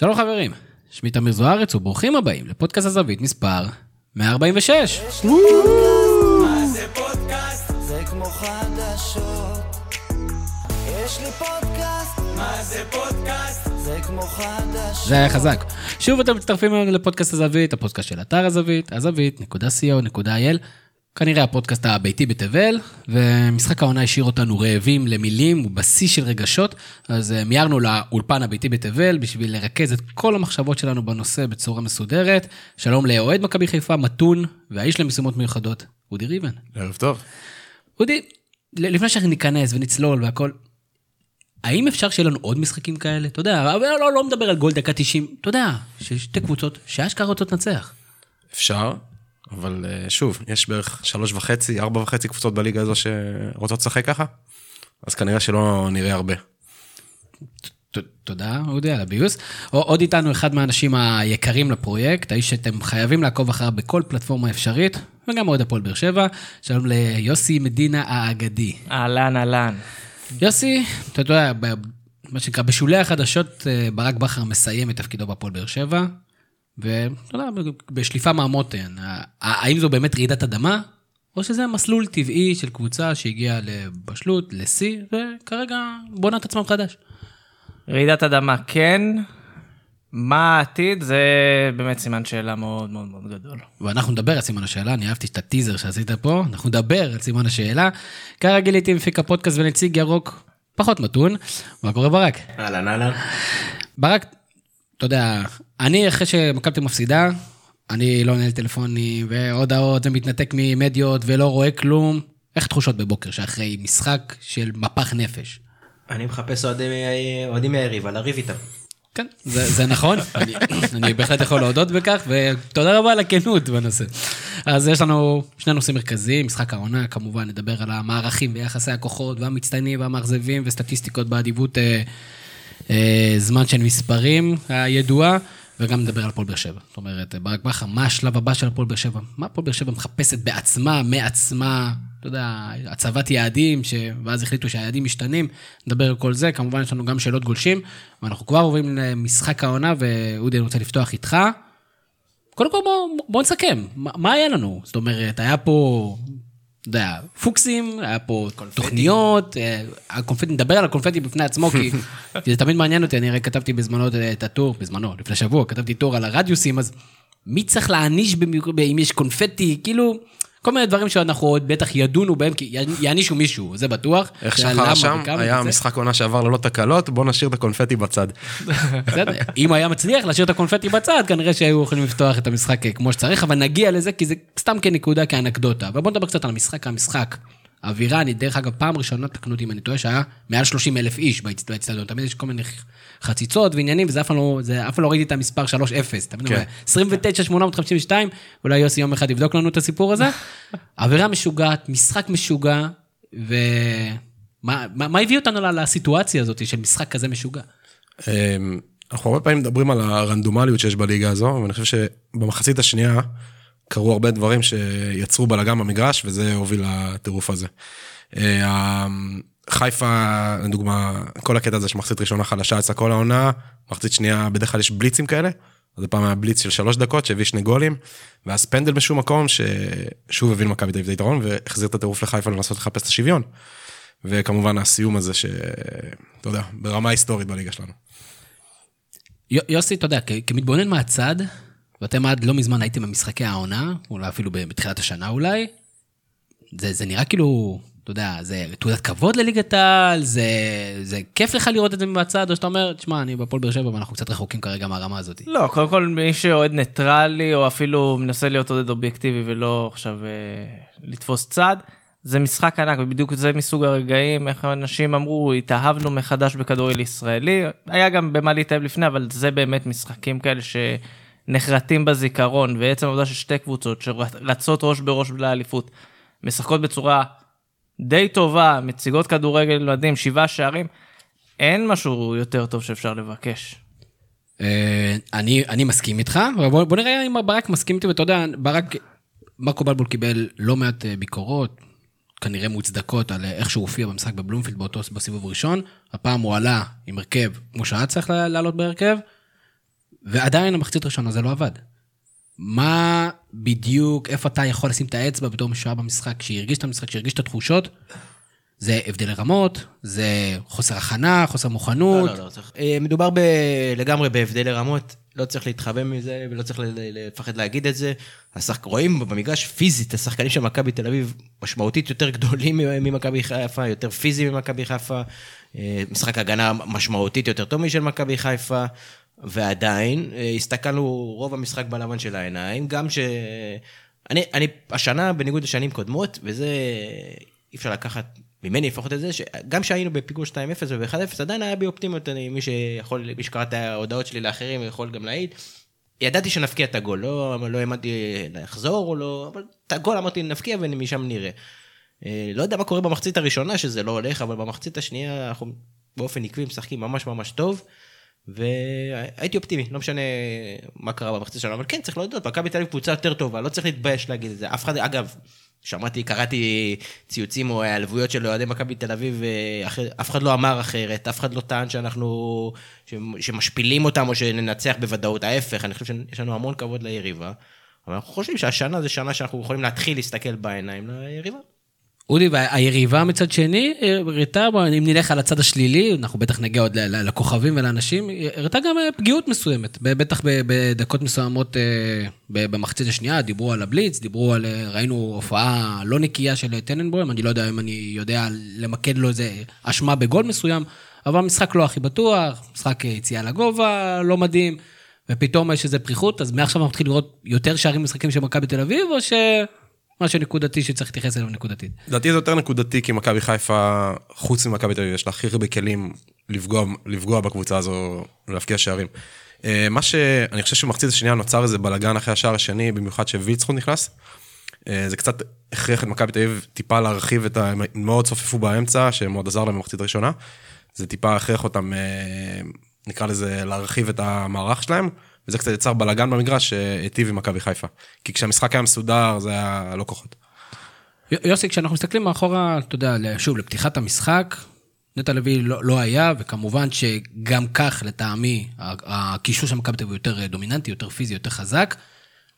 שלום חברים, שמי תמיר זוארץ וברוכים הבאים לפודקאסט הזווית מספר 146. מה זה פודקאסט? זה כמו חדשות. יש לי פודקאסט. מה זה פודקאסט? זה כמו חדשות. זה היה חזק. שוב אתם מצטרפים אלינו לפודקאסט הזווית, הפודקאסט של אתר הזווית, הזווית.co.il. כנראה הפודקאסט הביתי בתבל, ומשחק העונה השאיר אותנו רעבים למילים ובשיא של רגשות, אז אה, מיהרנו לאולפן הביתי בתבל בשביל לרכז את כל המחשבות שלנו בנושא בצורה מסודרת. שלום לאוהד מכבי חיפה, מתון, והאיש למשימות מיוחדות, אודי ריבן. ערב טוב. אודי, לפני שאנחנו ניכנס ונצלול והכל, האם אפשר שיהיה לנו עוד משחקים כאלה? אתה יודע, אבל לא, לא מדבר על גול דקה 90, אתה יודע, שיש שתי קבוצות שאשכרה רוצות לנצח. אפשר, אבל אה, שוב, יש בערך שלוש וחצי, ארבע וחצי קבוצות בליגה הזו שרוצות לשחק ככה, אז כנראה שלא נראה הרבה. תודה, אודי, על הביוס. עוד איתנו אחד מהאנשים היקרים לפרויקט, האיש שאתם חייבים לעקוב אחריו בכל פלטפורמה אפשרית, וגם אוהד הפועל באר שבע. שלום ליוסי מדינה האגדי. אהלן, אהלן. יוסי, אתה יודע, מה שנקרא, בשולי החדשות, אה, ברק בכר מסיים את תפקידו בהפועל באר שבע, ואתה יודע, בשליפה מהמותן, האם זו באמת רעידת אדמה, או שזה מסלול טבעי של קבוצה שהגיעה לבשלות, לשיא, וכרגע בונה את עצמם חדש. רעידת אדמה כן, מה העתיד זה באמת סימן שאלה מאוד מאוד מאוד גדול. ואנחנו נדבר על סימן השאלה, אני אהבתי את הטיזר שעשית פה, אנחנו נדבר על סימן השאלה. כרגיל איתי מפיק הפודקאסט ונציג ירוק פחות מתון, מה קורה ברק? אהלן אהלן. ברק, אתה יודע, אני אחרי שמכבי מפסידה, אני לא מנהל טלפונים והודעות ומתנתק ממדיות ולא רואה כלום. איך תחושות בבוקר שאחרי משחק של מפח נפש? אני מחפש אוהדים מהיריבה, לריב איתם. כן, זה, זה נכון, אני, אני בהחלט יכול להודות בכך, ותודה רבה על הכנות בנושא. אז יש לנו שני נושאים מרכזיים, משחק העונה, כמובן נדבר על המערכים ויחסי הכוחות והמצטיינים והמאכזבים וסטטיסטיקות באדיבות אה, אה, זמן של מספרים הידועה, וגם נדבר על הפועל באר שבע. זאת אומרת, ברק בכר, מה השלב הבא של הפועל באר שבע? מה הפועל באר שבע מחפשת בעצמה, מעצמה, אתה יודע, הצבת יעדים, ש... ואז החליטו שהיעדים משתנים, נדבר על כל זה, כמובן יש לנו גם שאלות גולשים, ואנחנו כבר עוברים למשחק העונה, ואודי, אני רוצה לפתוח איתך. קודם כל בוא, בוא נסכם, מה, מה היה לנו? זאת אומרת, היה פה, אתה יודע, פוקסים, היה פה תוכניות, אה, הקונפטי, נדבר על הקונפטי בפני עצמו, כי זה תמיד מעניין אותי, אני הרי כתבתי בזמנו את הטור, בזמנו, לפני שבוע, כתבתי טור על הרדיוסים, אז מי צריך להעניש במיוחד, אם יש קונפטי, כאילו, כל מיני דברים שאנחנו עוד בטח ידונו בהם, כי יענישו מישהו, זה בטוח. איך שחר שם, היה. משחק עונה שעבר ללא תקלות, בוא נשאיר את הקונפטי בצד. בסדר, אם היה מצליח להשאיר את הקונפטי בצד, כנראה שהיו יכולים לפתוח את המשחק אה, כמו שצריך, אבל נגיע לזה, כי זה סתם כנקודה, כאנקדוטה. אבל בוא נדבר קצת על המשחק, המשחק. האווירה, אני דרך אגב, פעם ראשונה, תקנו אותי אם אני טועה, שהיה מעל 30 אלף איש באצ- באצטדיון. תמיד יש כל מיני חציצות ועניינים, וזה אף פעם לא, זה אף פעם לא ראיתי את המספר 3-0. תמיד כן. אומר, 29, 852, אולי יוסי יום אחד יבדוק לנו את הסיפור הזה. אווירה משוגעת, משחק משוגע, ומה מה- מה הביא אותנו לסיטואציה הזאת של משחק כזה משוגע? אמ, אנחנו הרבה פעמים מדברים על הרנדומליות שיש בליגה הזו, ואני חושב שבמחצית השנייה קרו הרבה דברים שיצרו בלאגן במגרש, וזה הוביל לטירוף הזה. אה, חיפה, לדוגמה, כל הקטע הזה שמחצית ראשונה חלשה אצלה כל העונה, מחצית שנייה בדרך כלל יש בליצים כאלה, אז הפעם היה בליץ של שלוש דקות שהביא שני גולים, ואז פנדל בשום מקום ששוב הביא למכבי תל אביב את והחזיר את הטירוף לחיפה לנסות לחפש את השוויון. וכמובן הסיום הזה שאתה יודע, ברמה היסטורית בליגה שלנו. יו- יוסי, אתה יודע, כמתבונן מהצד, ואתם עד לא מזמן הייתם במשחקי העונה, אולי אפילו בתחילת השנה אולי, זה, זה נראה כאילו, אתה יודע, זה תעודת כבוד לליגת העל, זה, זה כיף לך לראות את זה מהצד, או שאתה אומר, תשמע, אני בפועל באר שבע ואנחנו קצת רחוקים כרגע מהרמה הזאת. לא, קודם כל מי שאוהד ניטרלי, או אפילו מנסה להיות אוהד אובייקטיבי ולא עכשיו אה, לתפוס צד, זה משחק ענק, ובדיוק זה מסוג הרגעים, איך אנשים אמרו, התאהבנו מחדש בכדורגל ישראלי, היה גם במה להתאהב לפני, אבל זה באמת משחקים כאלה שנחרטים בזיכרון, ועצם העובדה ששתי קבוצות שרצות ראש בראש לאליפות, משחקות בצורה די טובה, מציגות כדורגל מדהים, שבעה שערים, אין משהו יותר טוב שאפשר לבקש. אה, אני, אני מסכים איתך, אבל בוא, בוא נראה אם ברק מסכים איתי, ואתה יודע, ברק, מרקו בלבול קיבל לא מעט אה, ביקורות, כנראה מוצדקות, על אה, איך שהוא הופיע במשחק בבלומפילד באותו בסיבוב הראשון. הפעם הוא עלה עם הרכב, כמו שהיה צריך לעלות בהרכב, ועדיין המחצית הראשונה זה לא עבד. מה בדיוק, איפה אתה יכול לשים את האצבע בתור משוער במשחק, שהרגיש את המשחק, שהרגיש את התחושות? זה הבדלי רמות, זה חוסר הכנה, חוסר מוכנות. לא, לא, לא, צריך... אה, מדובר ב... לגמרי בהבדלי רמות, לא צריך להתחבא מזה ולא צריך לפחד להגיד את זה. השחק... רואים במגרש פיזית, השחקנים של מכבי תל אביב משמעותית יותר גדולים ממכבי חיפה, יותר פיזיים ממכבי חיפה, אה, משחק הגנה משמעותית יותר טוב משל מכבי חיפה, ועדיין, אה, הסתכלנו רוב המשחק בלבן של העיניים, גם ש... אני, אני השנה, בניגוד לשנים קודמות, וזה אי אפשר לקחת ממני לפחות את זה, שגם כשהיינו בפיגור 2-0 וב-1-0, עדיין היה בי אופטימיות, אני, מי שיכול, מי שקרא את ההודעות שלי לאחרים יכול גם להעיד. ידעתי שנפקיע את הגול, לא, לא האמנתי לחזור או לא, אבל את הגול אמרתי נפקיע ומשם נראה. אה, לא יודע מה קורה במחצית הראשונה שזה לא הולך, אבל במחצית השנייה אנחנו באופן עקבי משחקים ממש ממש טוב. והייתי אופטימי, לא משנה מה קרה במחצית שלנו, אבל כן, צריך להודות, מכבי תל אביב קבוצה יותר טובה, לא צריך להתבייש להגיד את זה. אף אחד, אגב, שמעתי, קראתי ציוצים או העלבויות של אוהדי מכבי תל אביב, אה, אף אחד לא אמר אחרת, אף אחד לא טען שאנחנו, שמשפילים אותם או שננצח בוודאות, ההפך, אני חושב שיש לנו המון כבוד ליריבה, אבל אנחנו חושבים שהשנה זה שנה שאנחנו יכולים להתחיל להסתכל בעיניים ליריבה. אודי, והיריבה מצד שני, הראתה, אם נלך על הצד השלילי, אנחנו בטח נגיע עוד לכוכבים ולאנשים, הראתה גם אה, פגיעות מסוימת, בטח בדקות מסוימות אה, במחצית השנייה, דיברו על הבליץ, דיברו על, אה, ראינו הופעה לא נקייה של טננבוים, אני לא יודע אם אני יודע למקד לו איזה אשמה בגול מסוים, אבל משחק לא הכי בטוח, משחק אה, יציאה לגובה, לא מדהים, ופתאום יש איזה פריחות, אז מעכשיו אנחנו מתחילים לראות יותר שערים משחקים של מכבי תל אביב, או ש... משהו נקודתי שצריך להתייחס אליו נקודתית. לדעתי זה יותר נקודתי, כי מכבי חיפה, חוץ ממכבי תל אביב, יש לה הכי הרבה כלים לפגוע, לפגוע בקבוצה הזו, להבקיע שערים. אה, מה שאני חושב שבמחצית השנייה נוצר איזה בלאגן אחרי השער השני, במיוחד שווילצחוט נכנס. אה, זה קצת הכריח את מכבי תל אביב טיפה להרחיב את ה... הם מאוד צופפו באמצע, שמאוד עזר להם במחצית הראשונה. זה טיפה הכריח אותם, אה, נקרא לזה, להרחיב את המערך שלהם, וזה קצת יצר בלאגן במגרש שהיטיב עם מכבי חיפה. כי כשהמשחק היה מסודר, זה היה לא כוחות. יוסי, כשאנחנו מסתכלים מאחורה, אתה יודע, שוב, לפתיחת המשחק, נטע לביא לא, לא היה, וכמובן שגם כך, לטעמי, הקישור של מכבי תל אביב יותר דומיננטי, יותר פיזי, יותר חזק.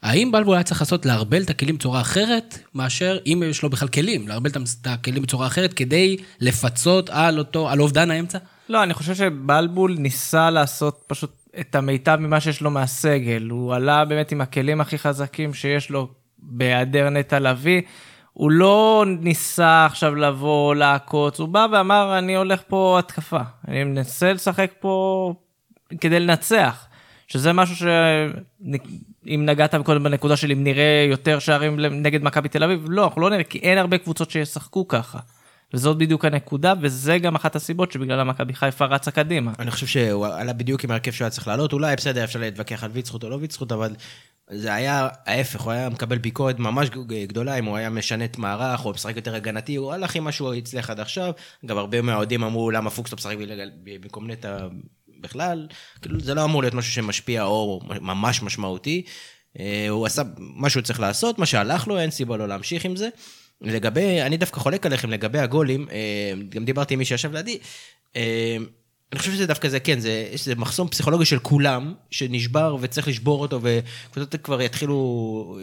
האם בלבול היה צריך לעשות לערבל את הכלים בצורה אחרת, מאשר אם יש לו בכלל כלים, לערבל את הכלים בצורה אחרת, כדי לפצות על אותו, על אובדן האמצע? לא, אני חושב שבלבול ניסה לעשות פשוט את המיטב ממה שיש לו מהסגל. הוא עלה באמת עם הכלים הכי חזקים שיש לו בהיעדר נטע לביא. הוא לא ניסה עכשיו לבוא לעקוץ, הוא בא ואמר, אני הולך פה התקפה. אני מנסה לשחק פה כדי לנצח. שזה משהו ש... אם נגעת קודם בנקודה של אם נראה יותר שערים נגד מכבי תל אביב, לא, אנחנו לא נראה, כי אין הרבה קבוצות שישחקו ככה. וזאת בדיוק הנקודה, וזה גם אחת הסיבות שבגללה מכבי חיפה רצה קדימה. אני חושב שהוא עלה בדיוק עם ההרכב שהוא היה צריך לעלות, אולי בסדר, אפשר להתווכח על ויצחוט או לא ויצחוט, אבל זה היה ההפך, הוא היה מקבל ביקורת ממש גדולה אם הוא היה משנה את מערך, או משחק יותר הגנתי, הוא הלך עם מה שהוא הצליח עד עכשיו. גם הרבה מהאוהדים אמרו, למה פוקס לא משחק במקום נטע בכלל, כאילו זה לא אמור להיות משהו שמשפיע או ממש משמעותי. הוא עשה מה שהוא צריך לעשות, מה שהלך לו, אין סיבה לא להמשיך עם זה. לגבי, אני דווקא חולק עליכם לגבי הגולים, גם דיברתי עם מי שישב לידי. אני חושב שזה דווקא זה, כן, זה, איזה מחסום פסיכולוגי של כולם, שנשבר וצריך לשבור אותו, וקבוצות כבר יתחילו,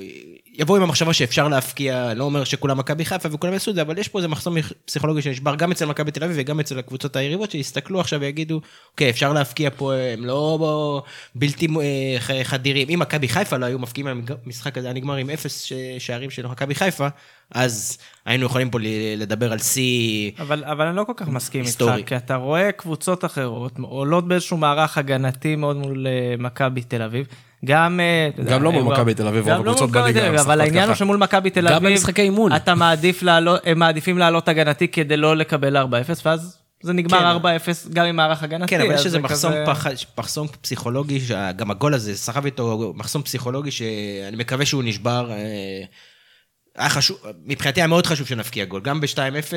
יבואו עם המחשבה שאפשר להפקיע, לא אומר שכולם מכבי חיפה וכולם יעשו את זה, אבל יש פה איזה מחסום פסיכולוגי שנשבר גם אצל מכבי תל אביב וגם אצל הקבוצות היריבות, שיסתכלו עכשיו ויגידו, אוקיי, אפשר להפקיע פה, הם לא בו, בלתי אה, חדירים. אם מכבי חיפה לא היו מפקיעים המשחק הזה, היה נגמר עם אפס שערים של מכבי חיפה, אז היינו יכולים פה לדבר על שיא אבל, אבל אני לא כל כך מסכים איתך, כי אתה רואה קבוצות אחרות עולות באיזשהו מערך הגנתי מאוד מול אה, מכבי תל אביב. גם, אה, גם לא מול מכבי תל אביב, רוב לא הקבוצות בליגה. אבל העניין הוא שמול מכבי תל אביב, גם במשחקי אימון. אתה מעדיף לעלות, הם מעדיפים לעלות הגנתי כדי לא לקבל 4-0, ואז זה נגמר כן. 4-0 גם עם מערך הגנתי. כן, אבל יש איזה מחסום, כזה... פח... מחסום פסיכולוגי, גם הגול הזה סחב איתו מחסום פסיכולוגי שאני מקווה שהוא נשבר. היה חשוב, מבחינתי היה מאוד חשוב שנפקיע גול, גם ב-2-0,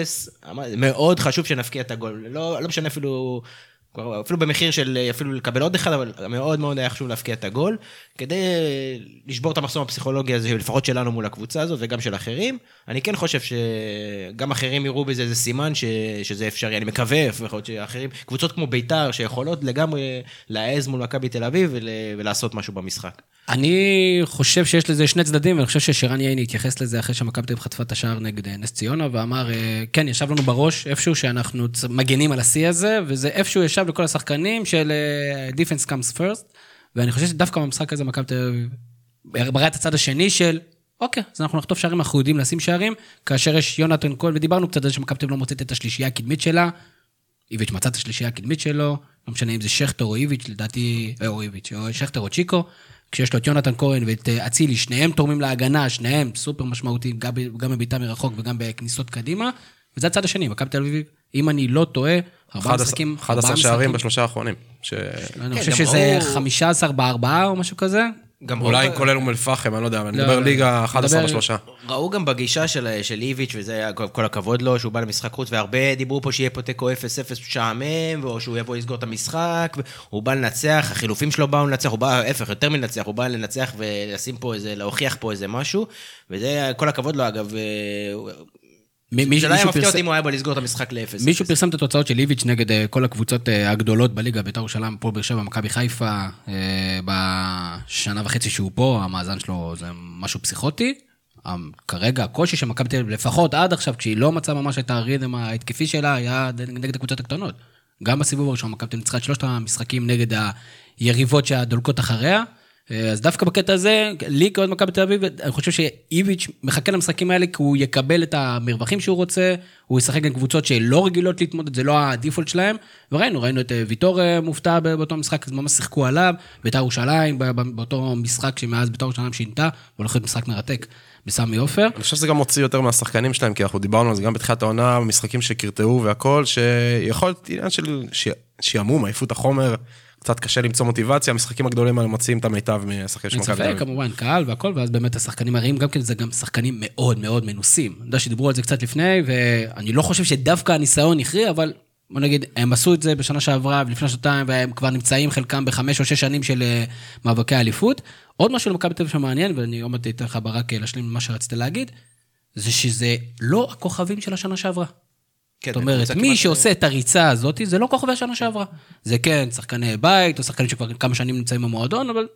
מאוד חשוב שנפקיע את הגול, לא, לא משנה אפילו אפילו במחיר של אפילו לקבל עוד אחד, אבל מאוד מאוד היה חשוב להפקיע את הגול, כדי לשבור את המחסום הפסיכולוגי הזה, לפחות שלנו מול הקבוצה הזאת וגם של אחרים. אני כן חושב שגם אחרים יראו בזה איזה סימן ש... שזה אפשרי, אני מקווה, לפחות שאחרים, קבוצות כמו ביתר, שיכולות לגמרי להעז מול מכבי תל אביב ול... ולעשות משהו במשחק. אני חושב שיש לזה שני צדדים, ואני חושב ששרן ייני התייחס לזה אחרי שמכבי תל אביב חטפה את השער נגד אה, נס ציונה, ואמר, אה, כן, ישב לנו בראש איפשהו שאנחנו מגנים על השיא הזה, וזה איפשהו ישב לכל השחקנים של אה, defense comes first, ואני חושב שדווקא במשחק הזה מכבי תל אביב בראה את הצד השני של, אוקיי, אז אנחנו נחטוף שערים, אנחנו יודעים לשים שערים, כאשר יש יונתן כהן, ודיברנו קצת על זה שמכבי תל אביב לא מוצאת את השלישייה הקדמית שלה, איביץ' מצא את השלישייה הקדמית שלו, לא משנה אם זה שכטר או איביץ', לדעתי, או איביץ', או שכטר או צ'יקו, כשיש לו את יונתן כהן ואת אה, אצילי, שניהם תורמים להגנה, שניהם סופר משמעותיים, גם ב- גם בבעיטה מרחוק וגם בכניסות קדימה, וזה הצד השני, מכבי תל אביב, אם אני לא טועה, ארבעה משחקים, 11 ארבעה שערים משחקים, בשלושה האחרונים. ש- אני כן, חושב שזה ראו- 15 בארבעה או משהו כזה. גם אולי כולל אום אל-פחם, אני לא יודע, אבל אני לא, מדבר לא, ליגה 11 מדבר- בשלושה. ראו גם בגישה של, של איביץ', וזה היה כל, כל הכבוד לו, שהוא בא למשחק חוץ, והרבה דיברו פה שיהיה פה תיקו 0-0 משעמם, או שהוא יבוא לסגור את המשחק, הוא בא לנצח, החילופים שלו באו לנצח, הוא בא, ההפך, יותר מלנצח, הוא בא לנצח ולשים פה איזה, להוכיח פה איזה משהו, וזה, כל הכבוד לו אגב, לא היה מפתיע אותי אם הוא היה בא לסגור את המשחק ל-0. מישהו פרסם את התוצאות של איביץ' נגד אה, כל הקבוצות אה, הגדולות בליגה, בית"ר ירושלים, הפועל באר שבע, מכבי חיפה, אה, בשנה וחצי שהוא פה, המאזן שלו זה משהו פסיכוטי. אה, כרגע הקושי של מכבי תל אביב, לפחות עד עכשיו, כשהיא לא מצאה ממש את הריתם ההתקפי שלה, היה נגד הקבוצות הקטנות. גם בסיבוב הראשון, מכבי תל אביב ניצחה את שלושת המשחקים נגד היריבות שהדולקות אחריה. אז דווקא בקטע הזה, לי כאוהד מכבי תל אביב, אני חושב שאיביץ' מחכה למשחקים האלה כי הוא יקבל את המרווחים שהוא רוצה, הוא ישחק עם קבוצות שלא רגילות להתמודד, זה לא הדיפולט שלהם, וראינו, ראינו את אה, ויטור אה, מופתע באותו משחק, אז ממש שיחקו עליו, בית"ר ירושלים, באותו משחק שמאז בית"ר ירושלים שינתה, והולך להיות משחק מרתק בסמי עופר. אני חושב שזה גם מוציא יותר מהשחקנים שלהם, כי אנחנו דיברנו על זה גם בתחילת העונה, במשחקים שקרטעו והכל, שיכול להיות עניין של שעמום, עייפות החומר, קצת קשה למצוא מוטיבציה, המשחקים הגדולים האלה מוציאים את המיטב מהשחקנים של מכבי תל ספק, אביב. כמובן, קהל והכל, ואז באמת השחקנים הרעים, גם כן זה גם שחקנים מאוד מאוד מנוסים. אני יודע שדיברו על זה קצת לפני, ואני לא חושב שדווקא הניסיון הכריע, אבל בוא נגיד, הם עשו את זה בשנה שעברה ולפני שנתיים, והם כבר נמצאים חלקם בחמש או שש שנים של אה, מאבקי אליפות. עוד משהו למכבי תל אביב שמעניין, ואני עוד מעט אתן לך ברק להשלים מה שרצית להגיד, זה שזה לא הכוכבים של השנה שעברה. כן, זאת אומרת, מי שעושה את הריצה הזאת, זה לא כוכבי השנה שעברה. זה כן, שחקני בית, או שחקנים שכבר כמה שנים נמצאים במועדון, אבל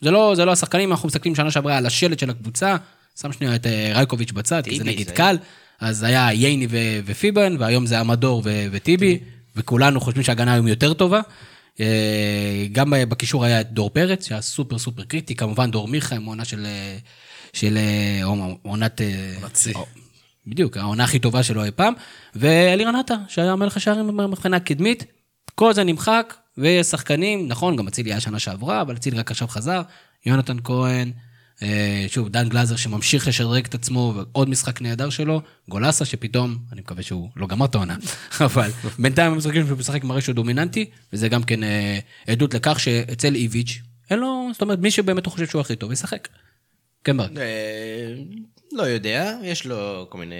זה לא, זה לא השחקנים, אנחנו מסתכלים שנה שעברה על השלט של הקבוצה, שם שנייה את אה, רייקוביץ' בצד, כי זה נגיד קל, אז היה ייני ו- ופיבן, והיום זה המדור ו- וטיבי, וכולנו חושבים שההגנה היום יותר טובה. אה, גם בקישור היה את דור פרץ, שהיה סופר סופר קריטי, כמובן דור מיכה עם עונה של... אה, של אה, עונת... אה, בדיוק, העונה הכי טובה שלו אי פעם, ואלירן עטר, שהיה מלך השערים מבחינה הקדמית, כל זה נמחק, ויש שחקנים, נכון, גם אצילי היה שנה שעברה, אבל אצילי רק עכשיו חזר, יונתן כהן, אה, שוב, דן גלאזר שממשיך לשדרג את עצמו, ועוד משחק נהדר שלו, גולסה שפתאום, אני מקווה שהוא לא גמר את העונה, אבל בינתיים המשחקים שהוא משחק מראה שהוא דומיננטי, וזה גם כן אה, עדות לכך שאצל איביץ', אין לו, זאת אומרת, מי שבאמת הוא חושב שהוא הכי טוב, ישחק. כן, ברק. לא יודע, יש לו כל מיני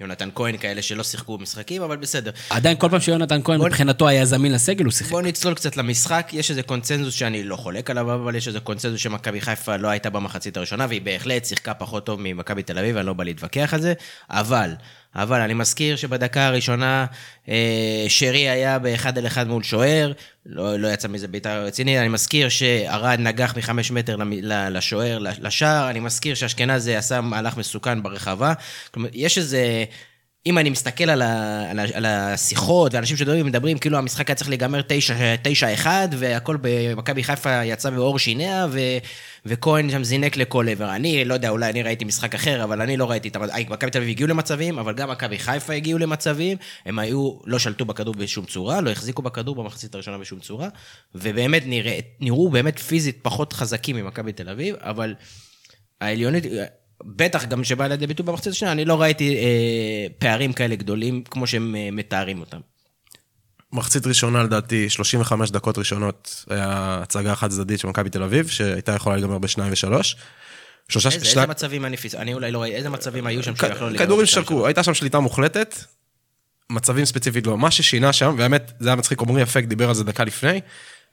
יונתן כהן כאלה שלא שיחקו במשחקים, אבל בסדר. עדיין כל פעם שיונתן כהן מבחינתו היה זמין לסגל, הוא שיחק. בואו נצלול קצת למשחק, יש איזה קונצנזוס שאני לא חולק עליו, אבל יש איזה קונצנזוס שמכבי חיפה לא הייתה במחצית הראשונה, והיא בהחלט שיחקה פחות טוב ממכבי תל אביב, אני לא בא להתווכח על זה, אבל, אבל אני מזכיר שבדקה הראשונה אה, שרי היה באחד על אחד מול שוער, לא, לא יצא מזה בעיטה רצינית, אני מזכיר שארד נגח מחמש מטר לשוער, לשער, אני מזכיר שאשכנזי עשה מהלך מסוכן ברחבה, כלומר, יש איזה... אם אני מסתכל על, ה, על, ה, על השיחות ואנשים שדברים מדברים, כאילו המשחק היה צריך להיגמר 9-1, והכל במכבי חיפה יצא מאור שיניה, ו, וכהן שם זינק לכל עבר. אני לא יודע, אולי אני ראיתי משחק אחר, אבל אני לא ראיתי את המצב. מכבי תל אביב הגיעו למצבים, אבל גם מכבי חיפה הגיעו למצבים. הם היו, לא שלטו בכדור בשום צורה, לא החזיקו בכדור במחצית הראשונה בשום צורה, ובאמת נראה, נראו באמת פיזית פחות חזקים ממכבי תל אביב, אבל העליונית, בטח גם שבא לידי ביטוי במחצית השנייה, אני לא ראיתי אה, פערים כאלה גדולים כמו שהם אה, מתארים אותם. מחצית ראשונה לדעתי, 35 דקות ראשונות, היה הצגה חד צדדית של מכבי תל אביב, שהייתה יכולה להיגמר בשניים ושלוש. שלושה, איזה, שני- איזה מצבים אני פיס... אני אולי לא ראיתי, איזה מצבים היו שם שיכולו להיגמר כדורים שרקו, הייתה שם שליטה מוחלטת. מצבים ספציפית לא. מה ששינה שם, והאמת, זה היה מצחיק, עמרי אפק דיבר על זה דקה לפני,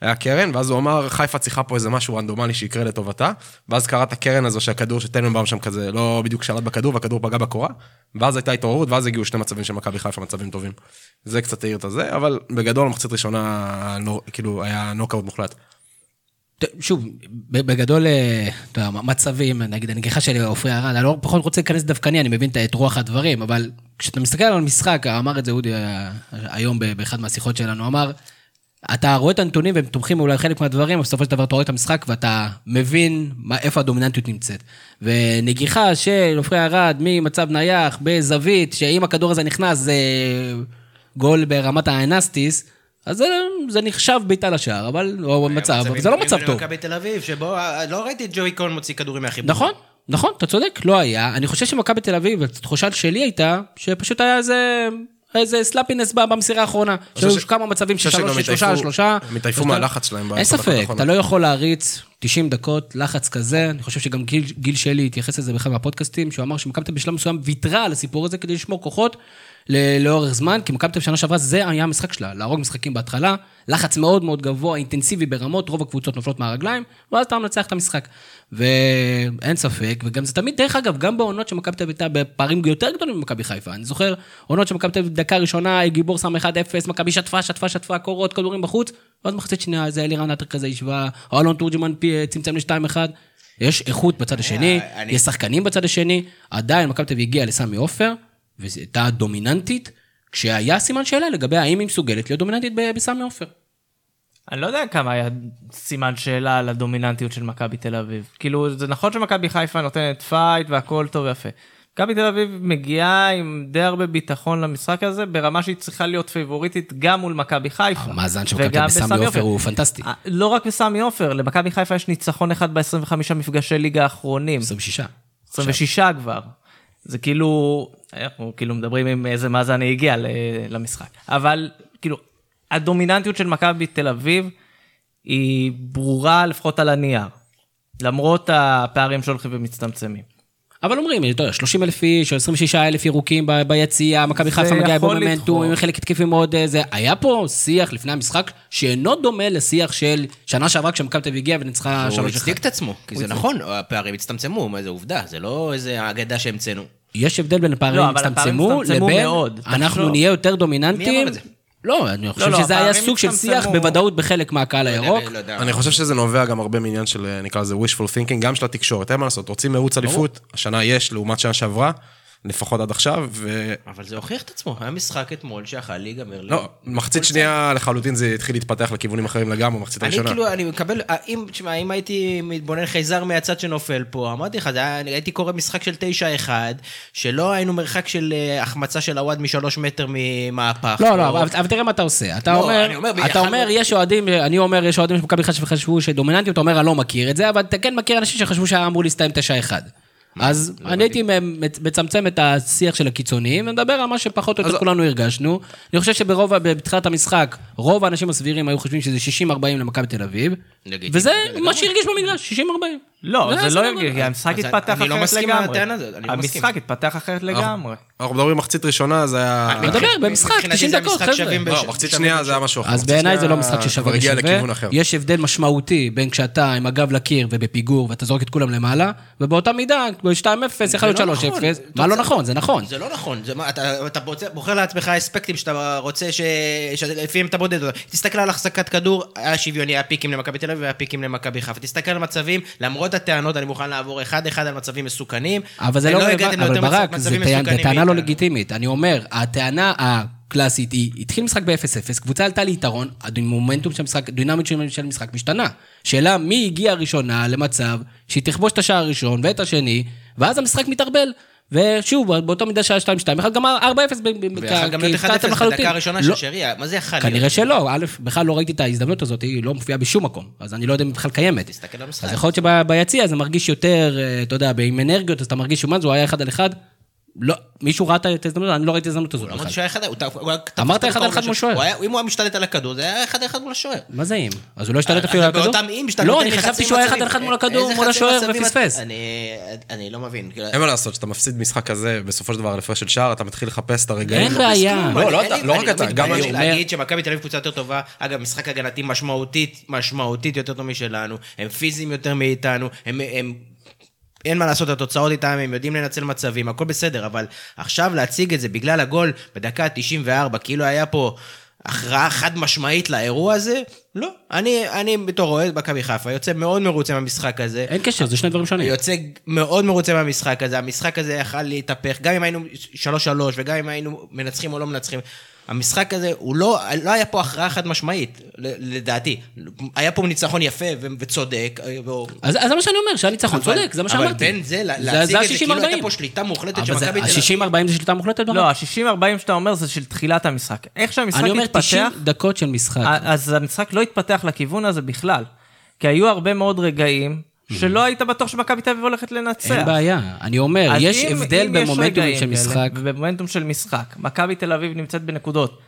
היה קרן, ואז הוא אמר, חיפה צריכה פה איזה משהו רנדומלי שיקרה לטובתה, ואז קראת הקרן הזו שהכדור של טננבאום שם כזה לא בדיוק שלט בכדור, והכדור פגע בקורה, ואז הייתה התעוררות, ואז הגיעו שני מצבים של מכבי חיפה, מצבים טובים. זה קצת העיר את הזה, אבל בגדול, מחצית ראשונה, נו- כאילו, היה נוקאוט מוחלט. שוב, בגדול, אה, מצבים, נגיד הנגיחה של עופרי ארד, אני לא פחות רוצה להיכנס דווקני, אני מבין את- רוח הדברים, אבל כשאתה מסתכל על המשחק, אמר את זה אודי אה, היום באחד מהשיחות שלנו, אמר, אתה רואה את הנתונים והם תומכים אולי חלק מהדברים, אבל בסופו של דבר אתה רואה את המשחק ואתה מבין מה, איפה הדומיננטיות נמצאת. ונגיחה של עופרי ארד ממצב נייח בזווית, שאם הכדור הזה נכנס זה גול ברמת האנסטיס, אז זה, זה נחשב בעיטה לשער, אבל, או מצב, אבל זה לא מצב טוב. מכבי תל אביב, שבו אה, לא ראיתי את ג'ו יקיר מוציא כדורים מהחיבור. נכון, נכון, אתה צודק, לא היה. אני חושב שמכבי תל אביב, התחושה שלי הייתה, שפשוט היה איזה... איזה sloppiness במסירה האחרונה. שהיו ש- כמה מצבים של שלוש, של שלושה, שלושה. הם התעייפו מהלחץ שלהם אין ספק. אתה לא יכול להריץ 90 דקות לחץ כזה. אני חושב שגם גיל, גיל שלי התייחס לזה באחד מהפודקאסטים, שהוא אמר שמכבי תל אביב בשלב מסוים ויתרה על הסיפור הזה כדי לשמור כוחות לאורך זמן, כי מכבי תל אביב שנה שעברה, זה היה המשחק שלה, להרוג משחקים בהתחלה, לחץ מאוד מאוד גבוה, אינטנסיבי ברמות, רוב הקבוצות נופלות מהרגליים, ואז אתה מנצח את המשחק. ואין ספק, וגם זה תמיד, דרך אגב, גם בעונות שמכבי תל אביב הייתה בפערים יותר גדולים ממכבי חיפה. אני זוכר עונות שמכבי תל אביב דקה ראשונה, גיבור שם 1-0, מכבי שטפה, שטפה, שטפה, קורות, כדורים בחוץ, ואז מחצית שנייה, זה אלירן עטר כזה השווה, או אלון תורג'מן צמצם ל-2-1. יש איכות בצד השני, אני- יש שחקנים בצד השני, עדיין מכבי תל אביב הגיעה לסמי עופר, וזו הייתה דומיננטית, כשהיה סימן שאלה לגבי האם היא מסוגלת להיות דומיננטית בסמי עופר. אני לא יודע כמה היה סימן שאלה על הדומיננטיות של מכבי תל אביב. כאילו, זה נכון שמכבי חיפה נותנת fight והכל טוב ויפה. מכבי תל אביב מגיעה עם די הרבה ביטחון למשחק הזה, ברמה שהיא צריכה להיות פייבוריטית גם מול מכבי חיפה. המאזן של מכבי בסמי עופר הוא פנטסטי. אה, לא רק בסמי עופר, למכבי חיפה יש ניצחון אחד ב-25 מפגשי ליגה האחרונים. 26. 26 כבר. זה כאילו, אנחנו כאילו מדברים עם איזה מאזן היא הגיעה ל- למשחק. אבל כאילו, הדומיננטיות של מכבי תל אביב היא ברורה לפחות על הנייר. למרות הפערים שהולכים ומצטמצמים. אבל אומרים, אתה יודע, 30 אלף איש או 26 אלף ירוקים ב- ביציע, מכבי חיפה מגיעה במומנטום. עם חלק התקפי מאוד אה, זה. היה פה שיח לפני המשחק שאינו דומה לשיח של שנה שעברה כשמכבי תל אביב הגיעה וניצחה 3-1. הוא הצדיק את עצמו, כי זה נכון, הפערים הצטמצמו, זה עובדה, זה לא איזה אגדה שהמצאנו. יש הבדל בין הפערים לא, הצטמצמו לבין מאוד. אנחנו תחשוב. נהיה יותר דומיננטיים. מי אמר את זה? לא, אני חושב לא, שזה היה הפערים סוג של שיח. בוודאות בחלק מהקהל הירוק. לא יודע. אני חושב שזה נובע גם הרבה מעניין של, אה, נקרא לזה wishful thinking, גם של התקשורת, אין מה לעשות, רוצים מרוץ אליפות, השנה יש, לעומת שנה שעברה, לפחות עד עכשיו, ו... אבל זה הוכיח את עצמו, היה משחק אתמול שיכול להיגמר. לי. לא, מחצית שנייה לחלוטין זה התחיל להתפתח לכיוונים אחרים לגמרי, מחצית אני הראשונה. כאילו, אני מקבל, אם, תשמע, אם הייתי מתבונן חייזר מהצד שנופל פה, אמרתי לך, אני הייתי קורא משחק של 9-1, שלא היינו מרחק של אה, החמצה של הוואד משלוש מטר ממהפך. לא, או- לא, אבל, אבל תראה מה אתה עושה. אתה לא, אומר, אני אומר, אתה אומר, יש אוהדים, אני אומר, יש אוהדים של מכבי חיפה שחשבו שדומיננטיות, אתה אומר, אני לא מכיר את זה, אבל אתה כן מכיר אנשים שחשבו שהיה אמור להסתיים 9-1. אז אני הייתי מצ- מצמצם את השיח של הקיצוניים, ומדבר על מה שפחות או יותר כולנו הרגשנו. אני חושב שברוב, בתחילת המשחק, רוב האנשים הסבירים היו חושבים שזה 60-40 למכבי תל אביב, וזה. מה שהרגיש במגרש, 60-40. לא, זה לא גודל. הגיוני, המשחק אז התפתח אני לא אחרת מסכים לגמרי. לא. המשחק התפתח אחרת לגמרי. אנחנו מדברים מחצית ראשונה, זה היה... אני מדבר במשחק, מבחינתי 90 זה דקות, חבר'ה. לא, מחצית שנייה זה היה משהו אחר. אז בעיניי זה לא משחק ששווה. אחר. יש הבדל משמעותי בין כשאתה עם הגב לקיר ובפיגור ואתה זורק את כולם למעלה, ובאותה מידה, ב-2-0 יכול להיות זה לא 3-0. נכון. מה לא נכון? זה נכון. זה לא נכון, זה מה, אתה, בוחר לעצמך אספקטים שאתה רוצה. שלפיהם אתה בודד אותם. תסתכל על החזקת כדור, היה שוויוני, היה פיקים למכבי תל אביב והיה פיקים למכבי חיפה. תסתכל על מצבים, למרות הטענות, אני מוכן לעבור אחד-אחד על מצבים מסוכנים. אבל זה לא, אבל ברק, מצבים טענה- לא. לגיטימית. אני אומר, הטענה הקלאסית היא, התחיל משחק ב-0-0, קבוצה עלתה ליתרון, המומנטום של המשחק, הדינמיות של המשחק משתנה. שאלה, מי הגיעה ראשונה למצב שהיא תכבוש את השער הראשון ואת השני, ואז המשחק מתערבל. ושוב, באותה מידה שהיה 2-2, אחד גמר 4-0, ויכל גם להיות 1-0 בדקה הראשונה של שרי, מה זה יכול להיות? כנראה שלא, א', בכלל לא ראיתי את ההזדמנות הזאת, היא לא מופיעה בשום מקום, אז אני לא יודע אם היא בכלל קיימת. תסתכל על המשחק. אז יכול להיות שביציע זה מרגיש יותר, אה, אתה יודע, עם אנרגיות, אז אתה מרגיש שמה זה, היה אחד על אחד. לא, מישהו ראה את ההזדמנות? אני לא ראיתי את ההזדמנות הזאת לא אמרתי בכלל. שהוא היה אחד, הוא היה- אמרת אחד על אחד. מול שוער. אם הוא היה משתלט על הכדור, זה היה אחד על אחד מול השוער. מה זה אם? אז הוא לא השתלט אז אפילו על הכדור? באותם אם לא, אני חשבתי שהוא היה אחד. על אחד מול הכדור, מול השוער ופספס. אני- לא מבין. כאילו, אין מה לעשות, כשאתה מפסיד משחק כזה, בסופו של דבר על הפרש של שער, אתה מתחיל לחפש את הרגעים. אין בעיה. לא, לא לא רק אתה, גם אני. להגיד שמכבי תל אביב קבוצה יותר טובה, אגב, משחק הגנתי משמעותית, משמעותית יותר טוב משלנו, הם פיזיים יותר מאיתנו, הם... אין מה לעשות, התוצאות איתם, הם יודעים לנצל מצבים, הכל בסדר, אבל עכשיו להציג את זה בגלל הגול בדקה ה-94, כאילו היה פה הכרעה חד משמעית לאירוע הזה, לא. אני, אני בתור אוהד מכבי חיפה יוצא מאוד מרוצה מהמשחק הזה. אין קשר, זה שני דברים שונים. יוצא מאוד מרוצה מהמשחק הזה, המשחק הזה יכל להתהפך, גם אם היינו 3-3 וגם אם היינו מנצחים או לא מנצחים. המשחק הזה, הוא לא, לא היה פה הכרעה חד משמעית, לדעתי. היה פה ניצחון יפה ו- וצודק. ו- אז אז זה מה שאני אומר, שהיה ניצחון אבל- צודק, זה מה אבל שאמרתי. בין זה, לה- זה- להציג את זה כאילו ה-60-40. הייתה פה שליטה מוחלטת של אבל מכבי תל אביב. ה-60-40 זה שליטה מוחלטת? לא, ה-60-40 שאתה אומר זה של תחילת המשחק. איך שהמשחק אני אומר 90 התפתח, דקות של משחק. אז המשחק לא התפתח לכיוון הזה בכלל. כי היו הרבה מאוד רגעים שלא היית בטוח שמכבי תל אביב הולכת לנצח. אין בעיה. אני אומר, יש אם- הבדל אם במומנטום של משחק. במומנטום של משחק. מכבי תל אביב נמצאת בנקודות.